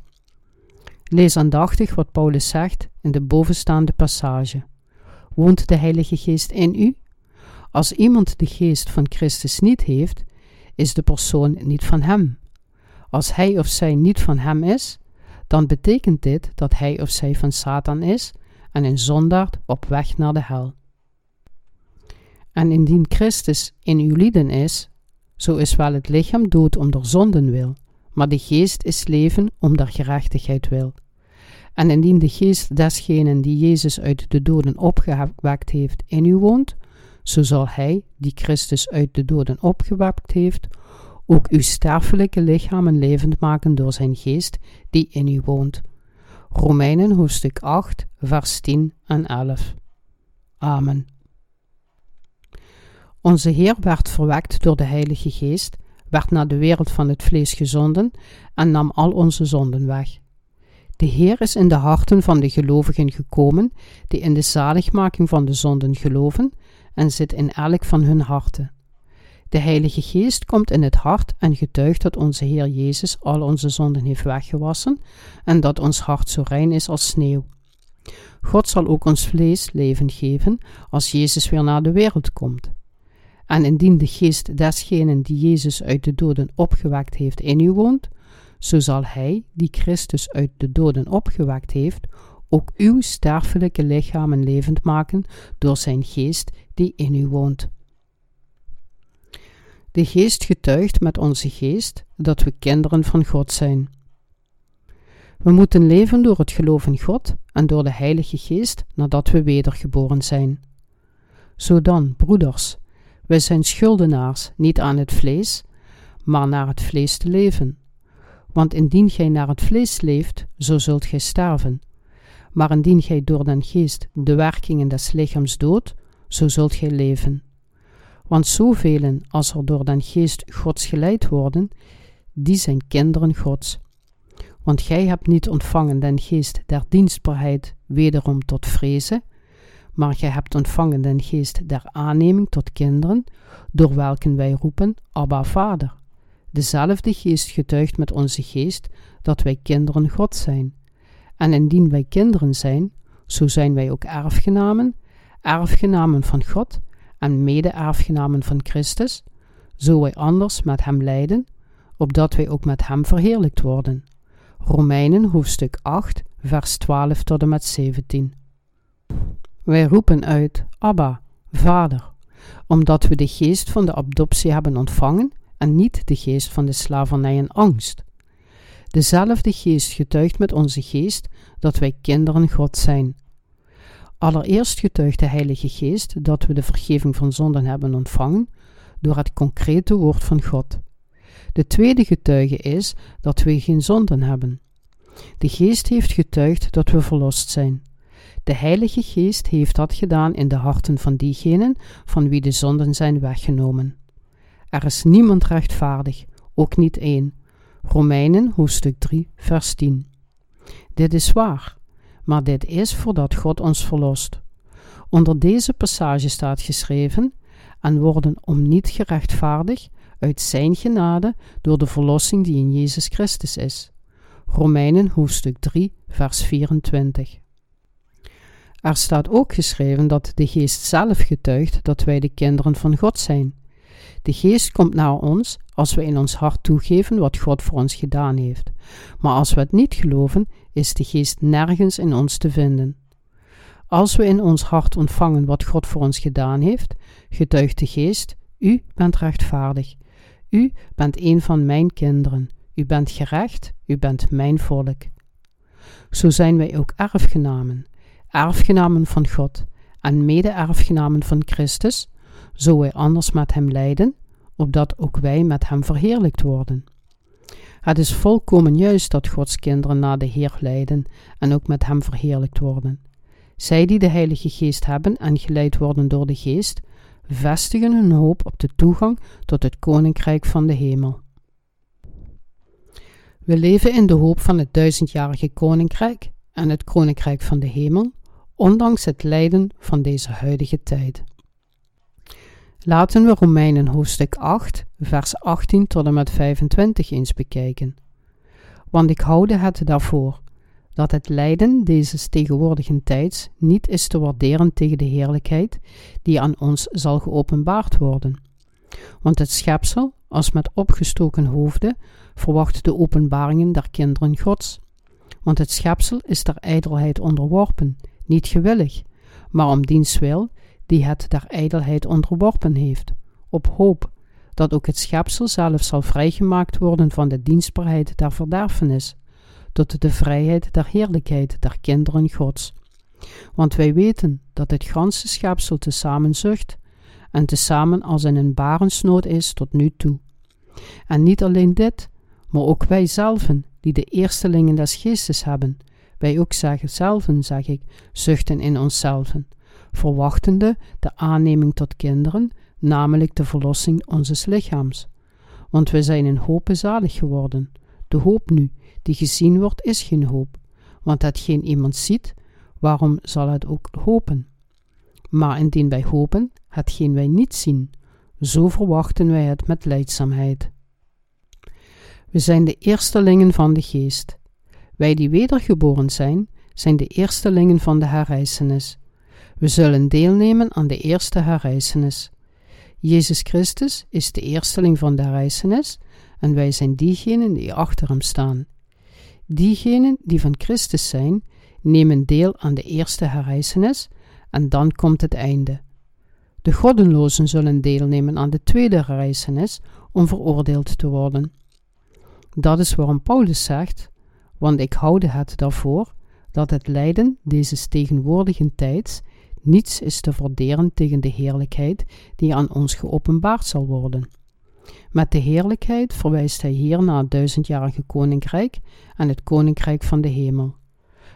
Lees aandachtig wat Paulus zegt in de bovenstaande passage. Woont de Heilige Geest in u? Als iemand de geest van Christus niet heeft, is de persoon niet van hem. Als hij of zij niet van hem is, dan betekent dit dat hij of zij van Satan is en een zondaard op weg naar de hel. En indien Christus in uw lieden is, zo is wel het lichaam dood om der zonden wil, maar de geest is leven om der gerechtigheid wil. En indien de geest desgenen die Jezus uit de doden opgewekt heeft in u woont, zo zal hij, die Christus uit de doden opgewekt heeft, ook uw sterfelijke lichamen levend maken door zijn geest die in u woont. Romeinen hoofdstuk 8, vers 10 en 11. Amen. Onze Heer werd verwekt door de Heilige Geest, werd naar de wereld van het vlees gezonden en nam al onze zonden weg. De Heer is in de harten van de gelovigen gekomen, die in de zaligmaking van de zonden geloven, en zit in elk van hun harten. De Heilige Geest komt in het hart en getuigt dat onze Heer Jezus al onze zonden heeft weggewassen en dat ons hart zo rein is als sneeuw. God zal ook ons vlees leven geven als Jezus weer naar de wereld komt. En indien de geest desgenen die Jezus uit de doden opgewekt heeft in u woont, zo zal Hij, die Christus uit de doden opgewekt heeft, ook uw sterfelijke lichamen levend maken door zijn geest die in u woont. De geest getuigt met onze geest dat we kinderen van God zijn. We moeten leven door het geloof in God en door de Heilige Geest nadat we wedergeboren zijn. Zo dan, broeders, wij zijn schuldenaars niet aan het vlees, maar naar het vlees te leven. Want indien gij naar het vlees leeft, zo zult gij sterven. Maar indien gij door den geest de werkingen des lichaams doodt, zo zult gij leven. Want zoveel als er door den geest Gods geleid worden, die zijn kinderen Gods. Want gij hebt niet ontvangen den geest der dienstbaarheid wederom tot vrezen, maar gij hebt ontvangen den geest der aanneming tot kinderen, door welken wij roepen, Abba Vader. Dezelfde geest getuigt met onze geest dat wij kinderen God zijn. En indien wij kinderen zijn, zo zijn wij ook erfgenamen, erfgenamen van God en mede-erfgenamen van Christus, zo wij anders met Hem lijden, opdat wij ook met Hem verheerlijkt worden. Romeinen hoofdstuk 8, vers 12 tot en met 17. Wij roepen uit, Abba, Vader, omdat we de geest van de adoptie hebben ontvangen en niet de geest van de slavernij en angst. Dezelfde geest getuigt met onze geest dat wij kinderen God zijn. Allereerst getuigt de Heilige Geest dat we de vergeving van zonden hebben ontvangen door het concrete woord van God. De tweede getuige is dat we geen zonden hebben. De Geest heeft getuigd dat we verlost zijn. De Heilige Geest heeft dat gedaan in de harten van diegenen van wie de zonden zijn weggenomen. Er is niemand rechtvaardig, ook niet één. Romeinen hoofdstuk 3, vers 10. Dit is waar, maar dit is voordat God ons verlost. Onder deze passage staat geschreven: en worden om niet gerechtvaardig uit Zijn genade door de verlossing die in Jezus Christus is. Romeinen hoofdstuk 3, vers 24. Er staat ook geschreven dat de Geest zelf getuigt dat wij de kinderen van God zijn. De Geest komt naar ons als we in ons hart toegeven wat God voor ons gedaan heeft. Maar als we het niet geloven, is de Geest nergens in ons te vinden. Als we in ons hart ontvangen wat God voor ons gedaan heeft, getuigt de Geest: U bent rechtvaardig. U bent een van mijn kinderen. U bent gerecht. U bent mijn volk. Zo zijn wij ook erfgenamen, erfgenamen van God en mede-erfgenamen van Christus, zo wij anders met hem lijden, opdat ook wij met hem verheerlijkt worden. Het is volkomen juist dat Gods kinderen naar de Heer lijden en ook met hem verheerlijkt worden. Zij die de Heilige Geest hebben en geleid worden door de Geest, vestigen hun hoop op de toegang tot het Koninkrijk van de Hemel. We leven in de hoop van het duizendjarige Koninkrijk en het Koninkrijk van de Hemel, ondanks het lijden van deze huidige tijd. Laten we Romeinen hoofdstuk 8, vers 18 tot en met 25 eens bekijken. Want ik houde het daarvoor dat het lijden deze tegenwoordige tijds niet is te waarderen tegen de heerlijkheid die aan ons zal geopenbaard worden. Want het schepsel, als met opgestoken hoofden, verwacht de openbaringen der kinderen Gods. Want het schepsel is der ijdelheid onderworpen, niet gewillig, maar om diens wil, die het der ijdelheid onderworpen heeft, op hoop dat ook het schepsel zelf zal vrijgemaakt worden van de dienstbaarheid der verderfenis, tot de vrijheid der heerlijkheid der kinderen Gods. Want wij weten dat het ganse schepsel tezamen zucht en tezamen als in een barensnood is tot nu toe. En niet alleen dit, maar ook wij zelven, die de eerstelingen des geestes hebben, wij ook zelven, zeg ik, zuchten in onszelven, verwachtende de aanneming tot kinderen, namelijk de verlossing onzes lichaams. Want wij zijn in hoop zalig geworden. De hoop nu, die gezien wordt, is geen hoop, want hetgeen iemand ziet, waarom zal het ook hopen? Maar indien wij hopen, hetgeen wij niet zien, zo verwachten wij het met leidzaamheid. We zijn de eerstelingen van de geest. Wij die wedergeboren zijn, zijn de eerstelingen van de herrijzenis. We zullen deelnemen aan de eerste herrijzenis. Jezus Christus is de eersteling van de herrijzenis en wij zijn diegenen die achter hem staan. Diegenen die van Christus zijn, nemen deel aan de eerste herrijzenis en dan komt het einde. De goddenlozen zullen deelnemen aan de tweede herrijzenis om veroordeeld te worden. Dat is waarom Paulus zegt: Want ik houde het daarvoor dat het lijden deze tegenwoordige tijds niets is te verderen tegen de heerlijkheid die aan ons geopenbaard zal worden. Met de heerlijkheid verwijst hij hier naar het duizendjarige koninkrijk en het koninkrijk van de hemel.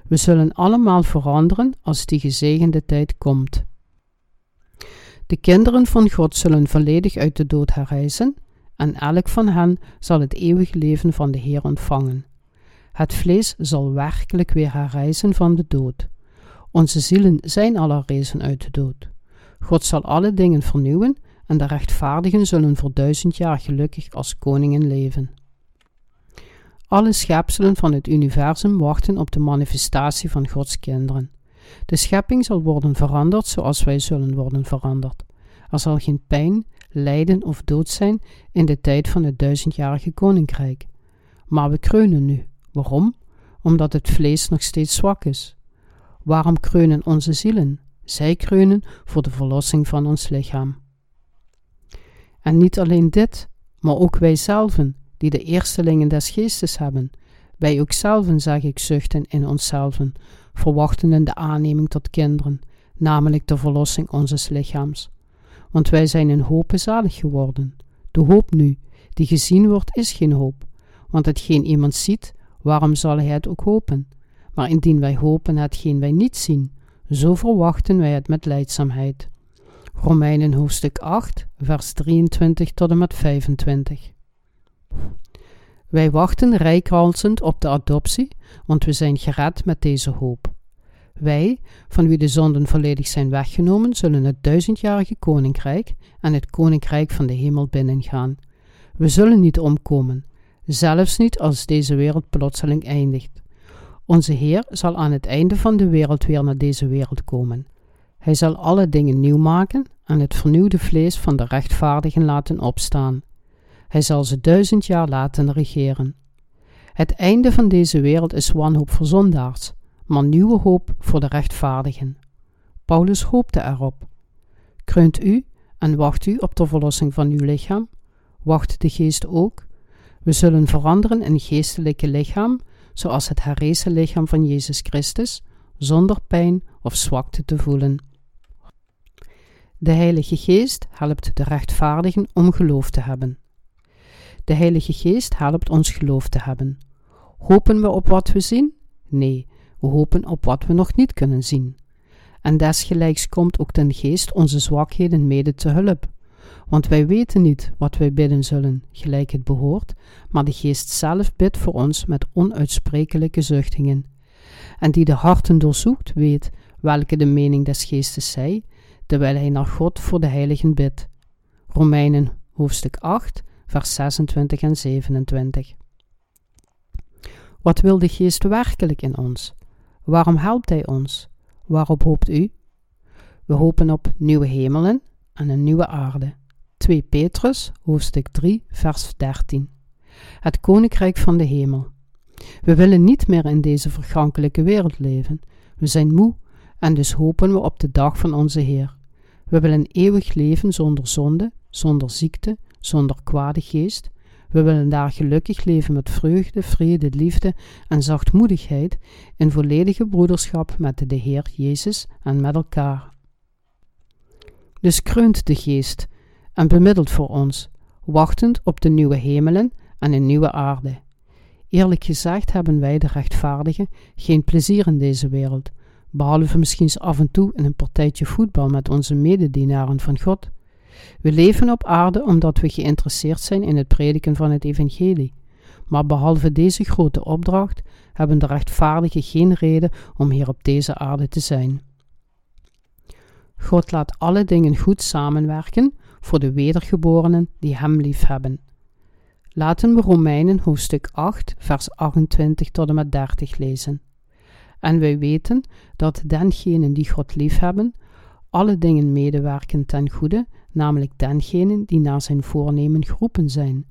We zullen allemaal veranderen als die gezegende tijd komt. De kinderen van God zullen volledig uit de dood herrijzen, en elk van hen zal het eeuwige leven van de Heer ontvangen. Het vlees zal werkelijk weer herrijzen van de dood. Onze zielen zijn al herrezen uit de dood. God zal alle dingen vernieuwen en de rechtvaardigen zullen voor duizend jaar gelukkig als koningen leven. Alle schepselen van het universum wachten op de manifestatie van Gods kinderen. De schepping zal worden veranderd zoals wij zullen worden veranderd. Er zal geen pijn, lijden of dood zijn in de tijd van het duizendjarige koninkrijk. Maar we kreunen nu. Waarom? Omdat het vlees nog steeds zwak is. Waarom kreunen onze zielen? Zij kreunen voor de verlossing van ons lichaam. En niet alleen dit, maar ook wij zelven, die de eerstelingen des geestes hebben. Wij ook zelven, zeg ik, zuchten in onszelven, verwachtenden de aanneming tot kinderen, namelijk de verlossing onzes lichaams. Want wij zijn in hoop zalig geworden. De hoop nu, die gezien wordt, is geen hoop. Want hetgeen iemand ziet, waarom zal hij het ook hopen? Maar indien wij hopen hetgeen wij niet zien, zo verwachten wij het met leidzaamheid. Romeinen hoofdstuk 8, vers 23 tot en met 25. Wij wachten rijkhalsend op de adoptie, want we zijn gered met deze hoop. Wij, van wie de zonden volledig zijn weggenomen, zullen het duizendjarige koninkrijk en het koninkrijk van de hemel binnengaan. We zullen niet omkomen, zelfs niet als deze wereld plotseling eindigt. Onze Heer zal aan het einde van de wereld weer naar deze wereld komen. Hij zal alle dingen nieuw maken en het vernieuwde vlees van de rechtvaardigen laten opstaan. Hij zal ze duizend jaar laten regeren. Het einde van deze wereld is wanhoop voor zondaars, maar nieuwe hoop voor de rechtvaardigen. Paulus hoopte erop. Kreunt u en wacht u op de verlossing van uw lichaam? Wacht de geest ook? We zullen veranderen in geestelijke lichaam, zoals het herrezen lichaam van Jezus Christus, zonder pijn of zwakte te voelen. De Heilige Geest helpt de rechtvaardigen om geloof te hebben. De Heilige Geest helpt ons geloof te hebben. Hopen we op wat we zien? Nee, we hopen op wat we nog niet kunnen zien. En desgelijks komt ook de Geest onze zwakheden mede te hulp. Want wij weten niet wat wij bidden zullen, gelijk het behoort, maar de Geest zelf bidt voor ons met onuitsprekelijke zuchtingen. En die de harten doorzoekt, weet welke de mening des Geestes zij, terwijl hij naar God voor de heiligen bidt. Romeinen hoofdstuk 8, vers 26 en 27. Wat wil de Geest werkelijk in ons? Waarom helpt Hij ons? Waarop hoopt u? We hopen op nieuwe hemelen en een nieuwe aarde. 2 Petrus, hoofdstuk 3, vers 13. Het koninkrijk van de hemel. We willen niet meer in deze vergankelijke wereld leven. We zijn moe en dus hopen we op de dag van onze Heer. We willen eeuwig leven zonder zonde, zonder ziekte, zonder kwade geest. We willen daar gelukkig leven met vreugde, vrede, liefde en zachtmoedigheid in volledige broederschap met de Heer Jezus en met elkaar. Dus kreunt de geest en bemiddelt voor ons, wachtend op de nieuwe hemelen en een nieuwe aarde. Eerlijk gezegd hebben wij, de rechtvaardigen, geen plezier in deze wereld, behalve misschien af en toe in een partijtje voetbal met onze mededienaren van God. We leven op aarde omdat we geïnteresseerd zijn in het prediken van het evangelie. Maar behalve deze grote opdracht hebben de rechtvaardigen geen reden om hier op deze aarde te zijn. God laat alle dingen goed samenwerken voor de wedergeborenen die Hem liefhebben. Laten we Romeinen hoofdstuk 8, vers 28 tot en met 30 lezen. En wij weten dat dengenen die God liefhebben, alle dingen medewerken ten goede, namelijk dengenen die naar zijn voornemen geroepen zijn.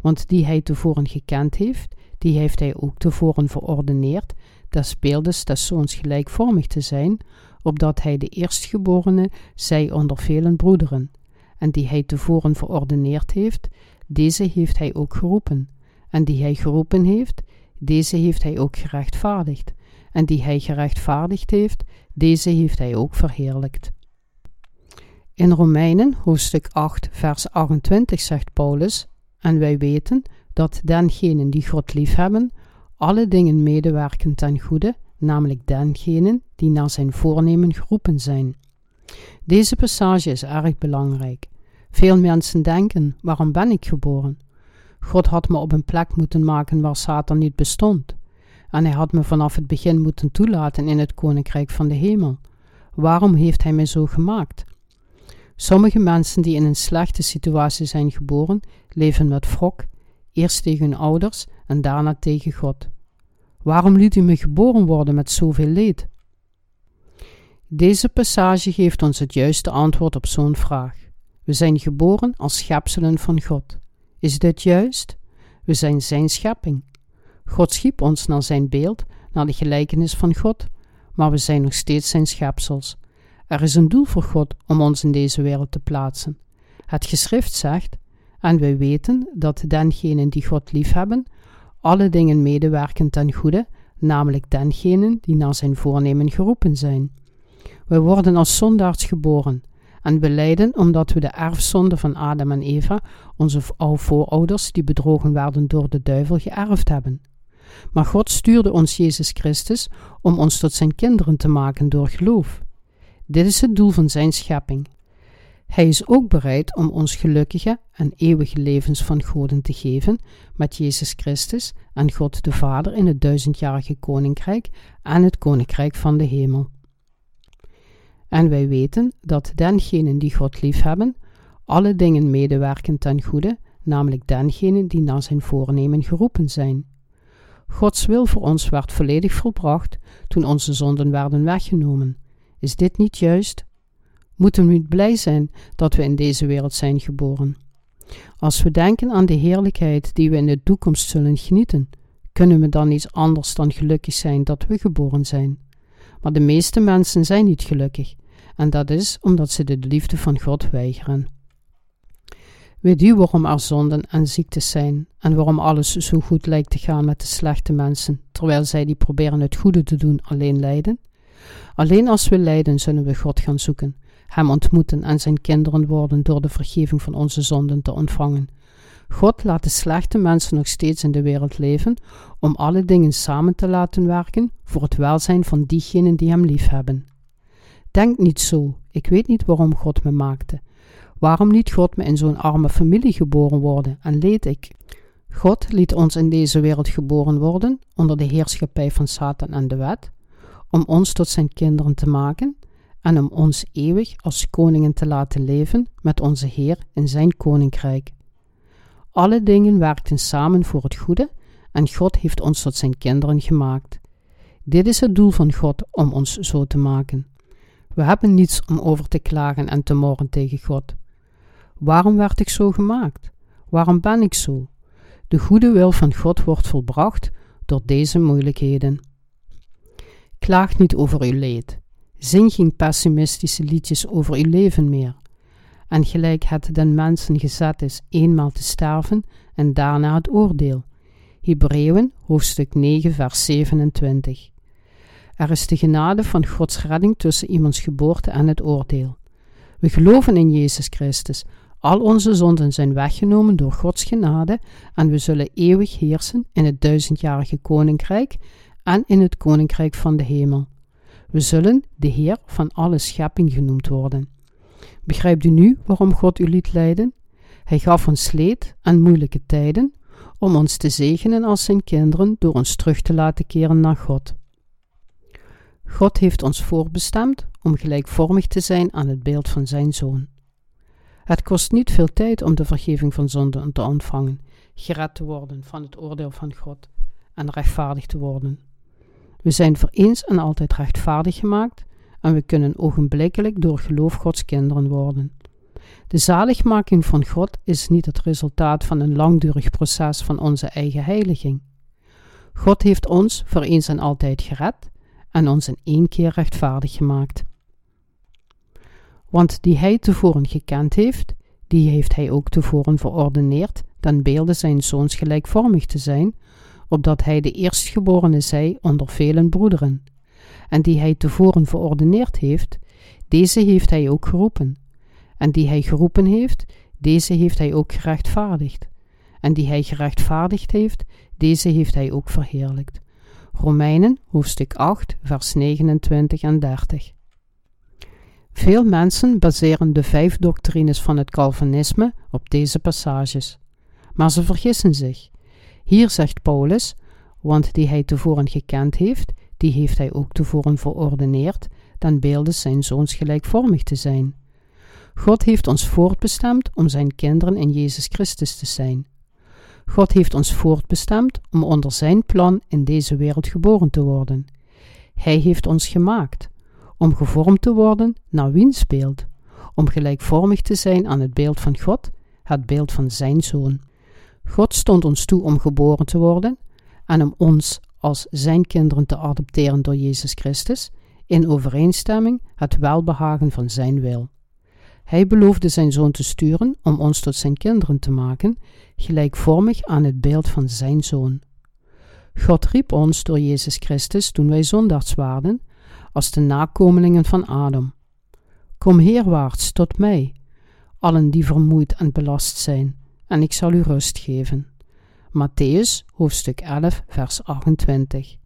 Want die hij tevoren gekend heeft, die heeft hij ook tevoren verordeneerd, des beeldes des zoons gelijkvormig te zijn, opdat hij de eerstgeborene zij onder velen broederen. En die hij tevoren verordeneerd heeft, deze heeft hij ook geroepen. En die hij geroepen heeft, deze heeft hij ook gerechtvaardigd. En die hij gerechtvaardigd heeft, deze heeft hij ook verheerlijkt. In Romeinen hoofdstuk 8, vers 28 zegt Paulus: En wij weten dat dengenen die God liefhebben, alle dingen medewerken ten goede, namelijk dengenen die naar zijn voornemen geroepen zijn. Deze passage is erg belangrijk. Veel mensen denken: waarom ben ik geboren? God had me op een plek moeten maken waar Satan niet bestond. En hij had me vanaf het begin moeten toelaten in het koninkrijk van de hemel. Waarom heeft hij mij zo gemaakt? Sommige mensen die in een slechte situatie zijn geboren, leven met wrok, eerst tegen hun ouders en daarna tegen God. Waarom liet u me geboren worden met zoveel leed? Deze passage geeft ons het juiste antwoord op zo'n vraag. We zijn geboren als schepselen van God. Is dit juist? We zijn Zijn schepping. God schiep ons naar Zijn beeld, naar de gelijkenis van God, maar we zijn nog steeds Zijn schepsels. Er is een doel voor God om ons in deze wereld te plaatsen. Het geschrift zegt, en wij weten dat dengenen die God liefhebben, alle dingen medewerken ten goede, namelijk dengenen die naar zijn voornemen geroepen zijn. We worden als zondaards geboren en we lijden omdat we de erfzonde van Adam en Eva, onze voorouders die bedrogen werden door de duivel, geërfd hebben. Maar God stuurde ons Jezus Christus om ons tot zijn kinderen te maken door geloof. Dit is het doel van zijn schepping. Hij is ook bereid om ons gelukkige en eeuwige levens van Goden te geven met Jezus Christus en God de Vader in het duizendjarige koninkrijk en het koninkrijk van de hemel. En wij weten dat dengenen die God liefhebben, alle dingen medewerken ten goede, namelijk dengenen die naar zijn voornemen geroepen zijn. Gods wil voor ons werd volledig volbracht toen onze zonden werden weggenomen is dit niet juist? Moeten we niet blij zijn dat we in deze wereld zijn geboren? Als we denken aan de heerlijkheid die we in de toekomst zullen genieten, kunnen we dan iets anders dan gelukkig zijn dat we geboren zijn. Maar de meeste mensen zijn niet gelukkig, en dat is omdat ze de liefde van God weigeren. Weet u waarom er zonden en ziektes zijn en waarom alles zo goed lijkt te gaan met de slechte mensen, terwijl zij die proberen het goede te doen alleen lijden? Alleen als we lijden zullen we God gaan zoeken, Hem ontmoeten en zijn kinderen worden door de vergeving van onze zonden te ontvangen. God laat de slechte mensen nog steeds in de wereld leven om alle dingen samen te laten werken voor het welzijn van diegenen die Hem liefhebben. Denk niet zo, ik weet niet waarom God me maakte. Waarom liet God me in zo'n arme familie geboren worden en leed ik? God liet ons in deze wereld geboren worden onder de heerschappij van Satan en de wet, om ons tot zijn kinderen te maken en om ons eeuwig als koningen te laten leven met onze Heer in zijn koninkrijk. Alle dingen werkten samen voor het goede en God heeft ons tot zijn kinderen gemaakt. Dit is het doel van God om ons zo te maken. We hebben niets om over te klagen en te morren tegen God. Waarom werd ik zo gemaakt? Waarom ben ik zo? De goede wil van God wordt volbracht door deze moeilijkheden. Klaag niet over uw leed. Zing geen pessimistische liedjes over uw leven meer. En gelijk het den mensen gezet is eenmaal te sterven en daarna het oordeel. Hebreeën hoofdstuk 9 vers 27. Er is de genade van Gods redding tussen iemands geboorte en het oordeel. We geloven in Jezus Christus. Al onze zonden zijn weggenomen door Gods genade en we zullen eeuwig heersen in het duizendjarige koninkrijk en in het koninkrijk van de hemel. We zullen de Heer van alle schepping genoemd worden. Begrijpt u nu waarom God u liet leiden? Hij gaf ons leed en moeilijke tijden om ons te zegenen als zijn kinderen door ons terug te laten keren naar God. God heeft ons voorbestemd om gelijkvormig te zijn aan het beeld van zijn Zoon. Het kost niet veel tijd om de vergeving van zonden te ontvangen, gered te worden van het oordeel van God en rechtvaardig te worden. We zijn voor eens en altijd rechtvaardig gemaakt en we kunnen ogenblikkelijk door geloof Gods kinderen worden. De zaligmaking van God is niet het resultaat van een langdurig proces van onze eigen heiliging. God heeft ons voor eens en altijd gered en ons in één keer rechtvaardig gemaakt. Want die hij tevoren gekend heeft, die heeft hij ook tevoren verordeneerd, ten beelde zijn zoons gelijkvormig te zijn, opdat hij de eerstgeborene zij onder velen broederen. En die hij tevoren verordeneerd heeft, deze heeft hij ook geroepen. En die hij geroepen heeft, deze heeft hij ook gerechtvaardigd. En die hij gerechtvaardigd heeft, deze heeft hij ook verheerlijkt. Romeinen hoofdstuk 8, vers 29 en 30. Veel mensen baseren de vijf doctrines van het Calvinisme op deze passages. Maar ze vergissen zich. Hier zegt Paulus, want die hij tevoren gekend heeft, die heeft hij ook tevoren verordeneerd, dan beelden zijn zoons gelijkvormig te zijn. God heeft ons voortbestemd om zijn kinderen in Jezus Christus te zijn. God heeft ons voortbestemd om onder zijn plan in deze wereld geboren te worden. Hij heeft ons gemaakt om gevormd te worden naar wiens beeld, om gelijkvormig te zijn aan het beeld van God, het beeld van zijn Zoon. God stond ons toe om geboren te worden en om ons als zijn kinderen te adopteren door Jezus Christus, in overeenstemming het welbehagen van zijn wil. Hij beloofde zijn zoon te sturen om ons tot zijn kinderen te maken, gelijkvormig aan het beeld van zijn zoon. God riep ons door Jezus Christus toen wij zondags waren, als de nakomelingen van Adam. Kom heerwaarts tot mij, allen die vermoeid en belast zijn, en ik zal u rust geven. Matthäus hoofdstuk 11 vers 28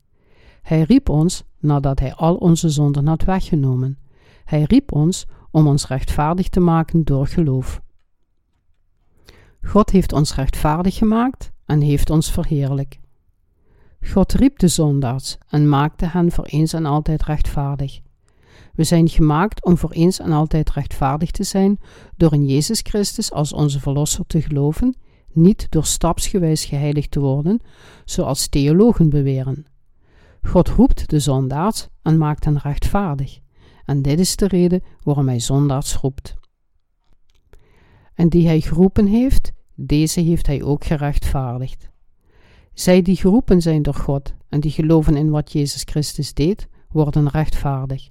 Hij riep ons nadat hij al onze zonden had weggenomen. Hij riep ons om ons rechtvaardig te maken door geloof. God heeft ons rechtvaardig gemaakt en heeft ons verheerlijk. God riep de zondaars en maakte hen voor eens en altijd rechtvaardig. We zijn gemaakt om voor eens en altijd rechtvaardig te zijn door in Jezus Christus als onze Verlosser te geloven, niet door stapsgewijs geheiligd te worden, zoals theologen beweren. God roept de zondaars en maakt hen rechtvaardig. En dit is de reden waarom hij zondaars roept. En die hij geroepen heeft, deze heeft hij ook gerechtvaardigd. Zij die geroepen zijn door God en die geloven in wat Jezus Christus deed, worden rechtvaardig.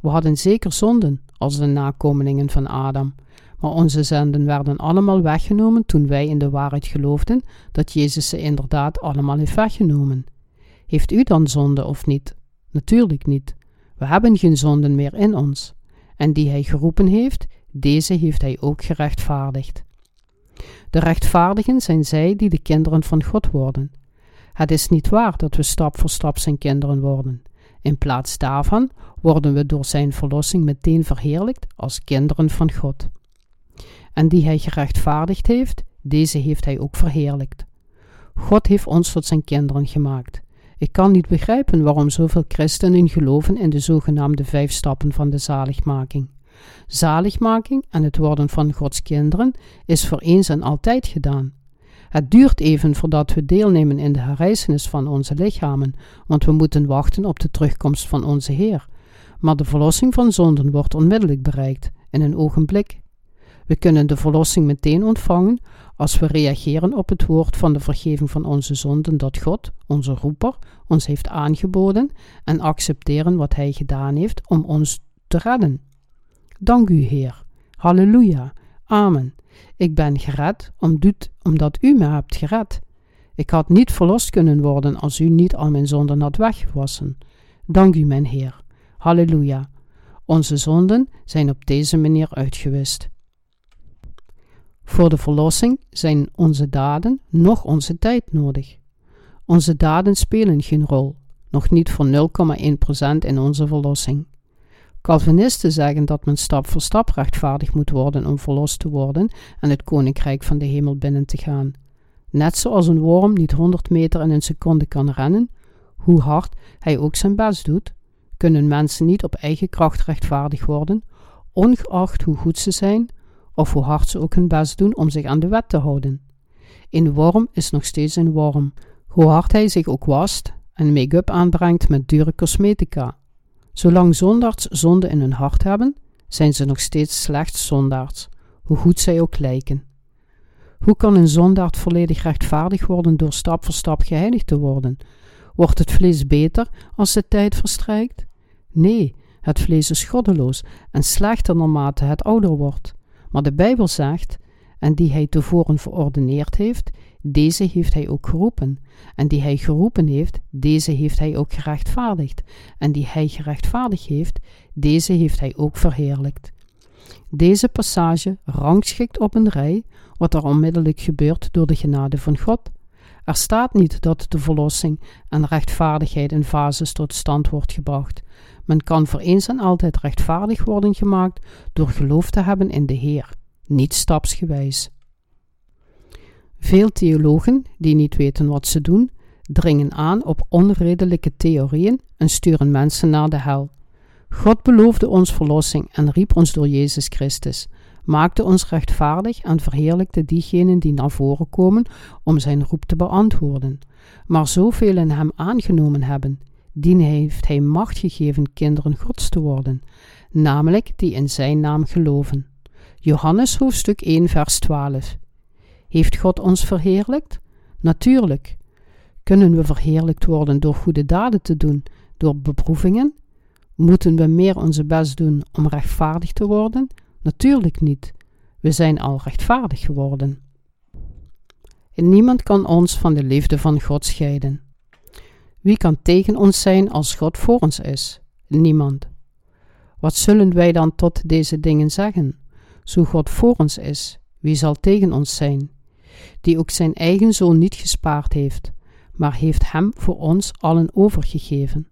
We hadden zeker zonden als de nakomelingen van Adam, Maar onze zenden werden allemaal weggenomen toen wij in de waarheid geloofden dat Jezus ze inderdaad allemaal heeft weggenomen. Heeft u dan zonde of niet? Natuurlijk niet. We hebben geen zonden meer in ons. En die hij geroepen heeft, deze heeft hij ook gerechtvaardigd. De rechtvaardigen zijn zij die de kinderen van God worden. Het is niet waar dat we stap voor stap zijn kinderen worden. In plaats daarvan worden we door zijn verlossing meteen verheerlijkt als kinderen van God. En die hij gerechtvaardigd heeft, deze heeft hij ook verheerlijkt. God heeft ons tot zijn kinderen gemaakt. Ik kan niet begrijpen waarom zoveel christenen geloven in de zogenaamde vijf stappen van de zaligmaking. Zaligmaking en het worden van Gods kinderen is voor eens en altijd gedaan. Het duurt even voordat we deelnemen in de herrijzenis van onze lichamen, want we moeten wachten op de terugkomst van onze Heer. Maar de verlossing van zonden wordt onmiddellijk bereikt, in een ogenblik. We kunnen de verlossing meteen ontvangen als we reageren op het woord van de vergeving van onze zonden dat God, onze roeper, ons heeft aangeboden en accepteren wat Hij gedaan heeft om ons te redden. Dank u, Heer. Halleluja. Amen. Ik ben gered omdat u me hebt gered. Ik had niet verlost kunnen worden als u niet al mijn zonden had weggewassen. Dank u, mijn Heer. Halleluja. Onze zonden zijn op deze manier uitgewist. Voor de verlossing zijn onze daden nog onze tijd nodig. Onze daden spelen geen rol, nog niet voor 0,1% in onze verlossing. Calvinisten zeggen dat men stap voor stap rechtvaardig moet worden om verlost te worden en het koninkrijk van de hemel binnen te gaan. Net zoals een worm niet 100 meter in een seconde kan rennen, hoe hard hij ook zijn best doet, kunnen mensen niet op eigen kracht rechtvaardig worden, ongeacht hoe goed ze zijn of hoe hard ze ook hun best doen om zich aan de wet te houden. Een worm is nog steeds een worm, hoe hard hij zich ook wast en make-up aanbrengt met dure cosmetica. Zolang zondaards zonde in hun hart hebben, zijn ze nog steeds slechts zondaards, hoe goed zij ook lijken. Hoe kan een zondaard volledig rechtvaardig worden door stap voor stap geheiligd te worden? Wordt het vlees beter als de tijd verstrijkt? Nee, het vlees is goddeloos en slechter naarmate het ouder wordt. Maar de Bijbel zegt: En die hij tevoren verordeneerd heeft, deze heeft hij ook geroepen. En die hij geroepen heeft, deze heeft hij ook gerechtvaardigd. En die hij gerechtvaardigd heeft, deze heeft hij ook verheerlijkt. Deze passage rangschikt op een rij wat er onmiddellijk gebeurt door de genade van God. Er staat niet dat de verlossing en rechtvaardigheid in fases tot stand wordt gebracht. Men kan voor eens en altijd rechtvaardig worden gemaakt door geloof te hebben in de Heer, niet stapsgewijs. Veel theologen, die niet weten wat ze doen, dringen aan op onredelijke theorieën en sturen mensen naar de hel. God beloofde ons verlossing en riep ons door Jezus Christus, maakte ons rechtvaardig en verheerlijkte diegenen die naar voren komen om zijn roep te beantwoorden. Maar zoveel in hem aangenomen hebben, die heeft hij macht gegeven kinderen Gods te worden, namelijk die in zijn naam geloven. Johannes hoofdstuk 1 vers 12 heeft God ons verheerlijkt? Natuurlijk. Kunnen we verheerlijkt worden door goede daden te doen, door beproevingen? Moeten we meer onze best doen om rechtvaardig te worden? Natuurlijk niet. We zijn al rechtvaardig geworden. En niemand kan ons van de liefde van God scheiden. Wie kan tegen ons zijn als God voor ons is? Niemand. Wat zullen wij dan tot deze dingen zeggen? Zo God voor ons is, wie zal tegen ons zijn? die ook zijn eigen zoon niet gespaard heeft, maar heeft hem voor ons allen overgegeven.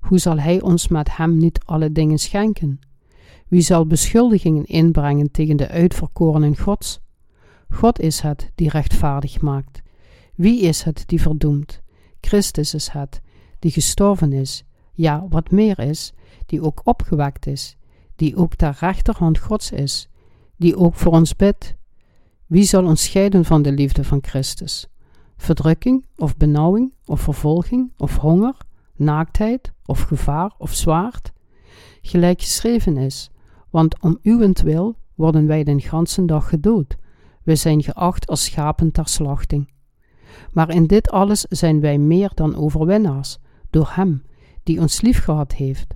Hoe zal hij ons met hem niet alle dingen schenken? Wie zal beschuldigingen inbrengen tegen de uitverkorenen Gods? God is het die rechtvaardig maakt. Wie is het die verdoemt? Christus is het, die gestorven is, ja, wat meer is, die ook opgewekt is, die ook ter rechterhand Gods is, die ook voor ons bidt, wie zal ons scheiden van de liefde van Christus? Verdrukking of benauwing of vervolging of honger, naaktheid of gevaar of zwaard? Gelijk geschreven is, want om uwentwil worden wij den ganzen dag gedood. We zijn geacht als schapen ter slachting. Maar in dit alles zijn wij meer dan overwinnaars, door Hem, die ons liefgehad heeft.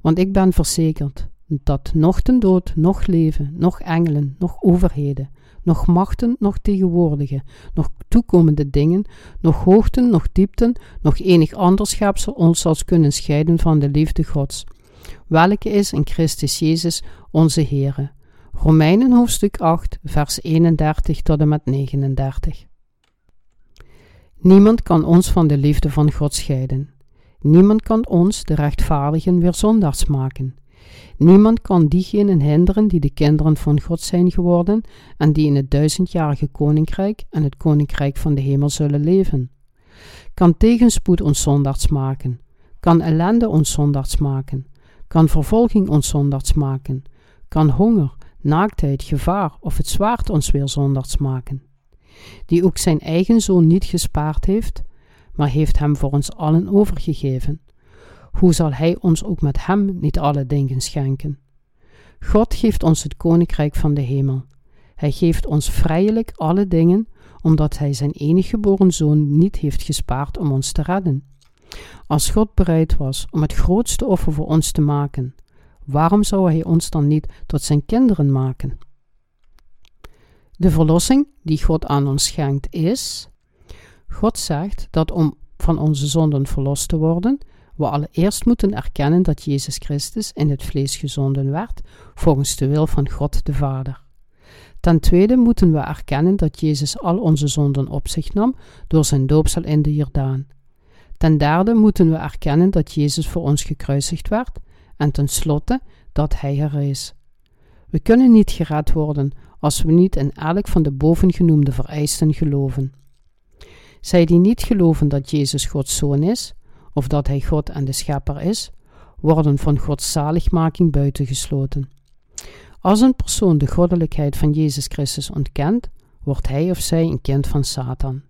Want ik ben verzekerd, dat nog ten dood, nog leven, nog engelen, nog overheden, nog machten, nog tegenwoordige, nog toekomende dingen, nog hoogten, nog diepten, nog enig ander schepsel ons zal kunnen scheiden van de liefde Gods, welke is in Christus Jezus onze Heere. Romeinen hoofdstuk 8, vers 31 tot en met 39. Niemand kan ons van de liefde van God scheiden. Niemand kan ons, de rechtvaardigen, weer zondags maken. Niemand kan diegenen hinderen die de kinderen van God zijn geworden en die in het duizendjarige koninkrijk en het koninkrijk van de hemel zullen leven. Kan tegenspoed ons zondags maken, kan ellende ons zondags maken, kan vervolging ons zondags maken, kan honger, naaktheid, gevaar of het zwaard ons weer zondags maken. Die ook zijn eigen zoon niet gespaard heeft, maar heeft hem voor ons allen overgegeven hoe zal Hij ons ook met Hem niet alle dingen schenken? God geeft ons het koninkrijk van de hemel. Hij geeft ons vrijelijk alle dingen, omdat Hij zijn enige geboren zoon niet heeft gespaard om ons te redden. Als God bereid was om het grootste offer voor ons te maken, waarom zou Hij ons dan niet tot zijn kinderen maken? De verlossing die God aan ons schenkt is: God zegt dat om van onze zonden verlost te worden, we allereerst moeten erkennen dat Jezus Christus in het vlees gezonden werd, volgens de wil van God de Vader. Ten tweede moeten we erkennen dat Jezus al onze zonden op zich nam door zijn doopsel in de Jordaan. Ten derde moeten we erkennen dat Jezus voor ons gekruisigd werd en tenslotte dat Hij herrees. We kunnen niet gered worden als we niet in elk van de bovengenoemde vereisten geloven. Zij die niet geloven dat Jezus Gods Zoon is, of dat hij God en de Schepper is, worden van Gods zaligmaking buitengesloten. Als een persoon de goddelijkheid van Jezus Christus ontkent, wordt hij of zij een kind van Satan.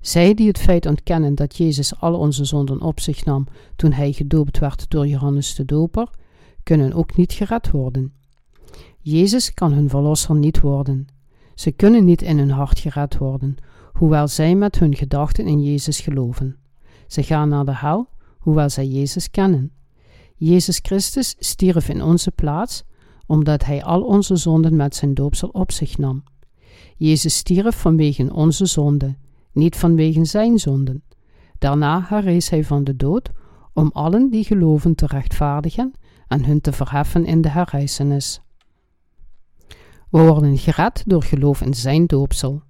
Zij die het feit ontkennen dat Jezus al onze zonden op zich nam toen hij gedoopt werd door Johannes de Doper, kunnen ook niet gered worden. Jezus kan hun verlosser niet worden. Ze kunnen niet in hun hart gered worden, hoewel zij met hun gedachten in Jezus geloven. Ze gaan naar de hel, hoewel zij Jezus kennen. Jezus Christus stierf in onze plaats, omdat Hij al onze zonden met zijn doopsel op zich nam. Jezus stierf vanwege onze zonden, niet vanwege zijn zonden. Daarna herrees Hij van de dood, om allen die geloven te rechtvaardigen en hun te verheffen in de herrijzenis. We worden gered door geloof in zijn doopsel.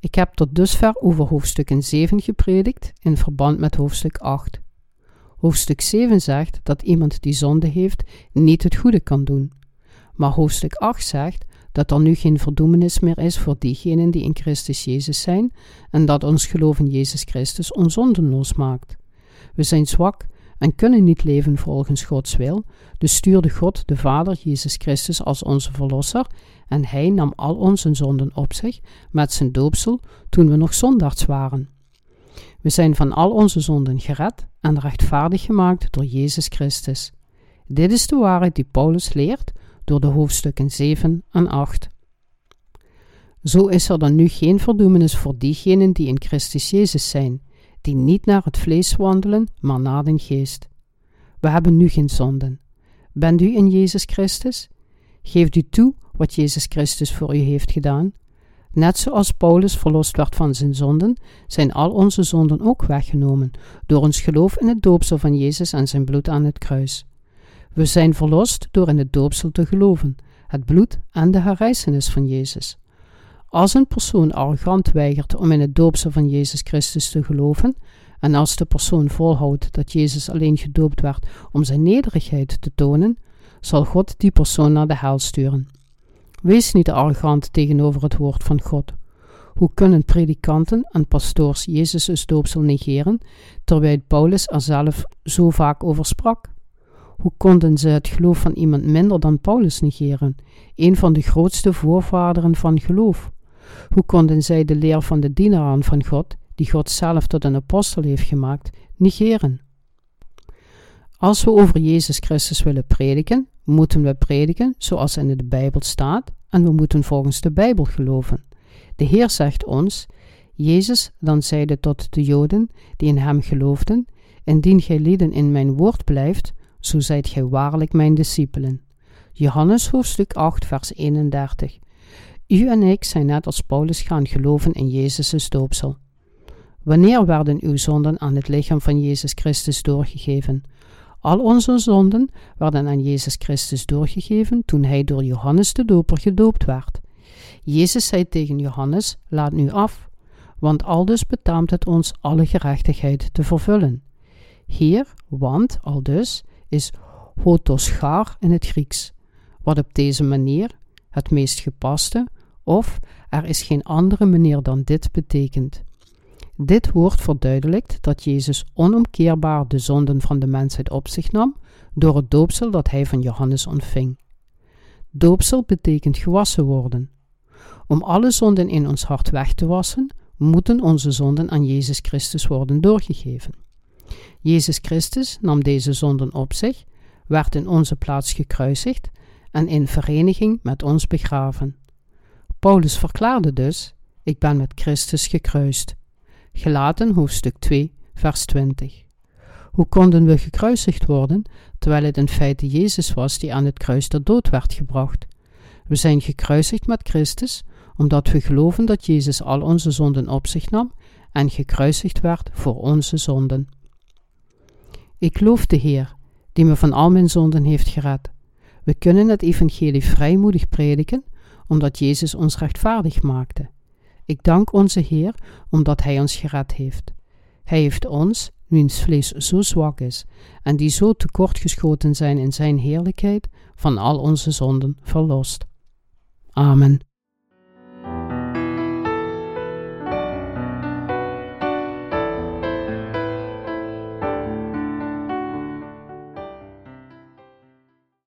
Ik heb tot dusver over hoofdstukken 7 gepredikt in verband met hoofdstuk 8. Hoofdstuk 7 zegt dat iemand die zonde heeft niet het goede kan doen. Maar hoofdstuk 8 zegt dat er nu geen verdoemenis meer is voor diegenen die in Christus Jezus zijn en dat ons geloof in Jezus Christus onzondenloos maakt. We zijn zwak en kunnen niet leven volgens Gods wil, dus stuurde God de Vader Jezus Christus als onze Verlosser en Hij nam al onze zonden op zich met zijn doopsel toen we nog zondags waren. We zijn van al onze zonden gered en rechtvaardig gemaakt door Jezus Christus. Dit is de waarheid die Paulus leert door de hoofdstukken 7 en 8. Zo is er dan nu geen verdoemenis voor diegenen die in Christus Jezus zijn, die niet naar het vlees wandelen, maar naar den geest. We hebben nu geen zonden. Bent u in Jezus Christus? Geeft u toe wat Jezus Christus voor u heeft gedaan? Net zoals Paulus verlost werd van zijn zonden, zijn al onze zonden ook weggenomen door ons geloof in het doopsel van Jezus en zijn bloed aan het kruis. We zijn verlost door in het doopsel te geloven, het bloed en de herrijzenis van Jezus. Als een persoon arrogant weigert om in het doopsel van Jezus Christus te geloven, en als de persoon volhoudt dat Jezus alleen gedoopt werd om zijn nederigheid te tonen, zal God die persoon naar de hel sturen. Wees niet arrogant tegenover het woord van God. Hoe kunnen predikanten en pastoors Jezus' doopsel negeren, terwijl Paulus er zelf zo vaak over sprak? Hoe konden ze het geloof van iemand minder dan Paulus negeren, een van de grootste voorvaderen van geloof? Hoe konden zij de leer van de dienaren van God, die God zelf tot een apostel heeft gemaakt, negeren? Als we over Jezus Christus willen prediken, moeten we prediken zoals in de Bijbel staat en we moeten volgens de Bijbel geloven. De Heer zegt ons: Jezus dan zeide tot de Joden die in hem geloofden: Indien gij lieden in mijn woord blijft, zo zijt gij waarlijk mijn discipelen. Johannes hoofdstuk 8, vers 31. U en ik zijn net als Paulus gaan geloven in Jezus' doopsel. Wanneer werden uw zonden aan het lichaam van Jezus Christus doorgegeven? Al onze zonden werden aan Jezus Christus doorgegeven toen hij door Johannes de Doper gedoopt werd. Jezus zei tegen Johannes: Laat nu af, want aldus betaamt het ons alle gerechtigheid te vervullen. Hier, want, aldus, is hotoschar in het Grieks, wat op deze manier het meest gepaste, of er is geen andere manier dan dit betekent. Dit woord verduidelijkt dat Jezus onomkeerbaar de zonden van de mensheid op zich nam door het doopsel dat hij van Johannes ontving. Doopsel betekent gewassen worden. Om alle zonden in ons hart weg te wassen, moeten onze zonden aan Jezus Christus worden doorgegeven. Jezus Christus nam deze zonden op zich, werd in onze plaats gekruisigd en in vereniging met ons begraven. Paulus verklaarde dus: Ik ben met Christus gekruist. Gelaten hoofdstuk 2, vers 20. Hoe konden we gekruisigd worden, terwijl het in feite Jezus was die aan het kruis ter dood werd gebracht? We zijn gekruisigd met Christus, omdat we geloven dat Jezus al onze zonden op zich nam en gekruisigd werd voor onze zonden. Ik loof de Heer, die me van al mijn zonden heeft gered. We kunnen het evangelie vrijmoedig prediken, omdat Jezus ons rechtvaardig maakte. Ik dank onze Heer, omdat Hij ons gered heeft. Hij heeft ons, wiens vlees zo zwak is en die zo tekortgeschoten zijn in Zijn heerlijkheid, van al onze zonden verlost. Amen.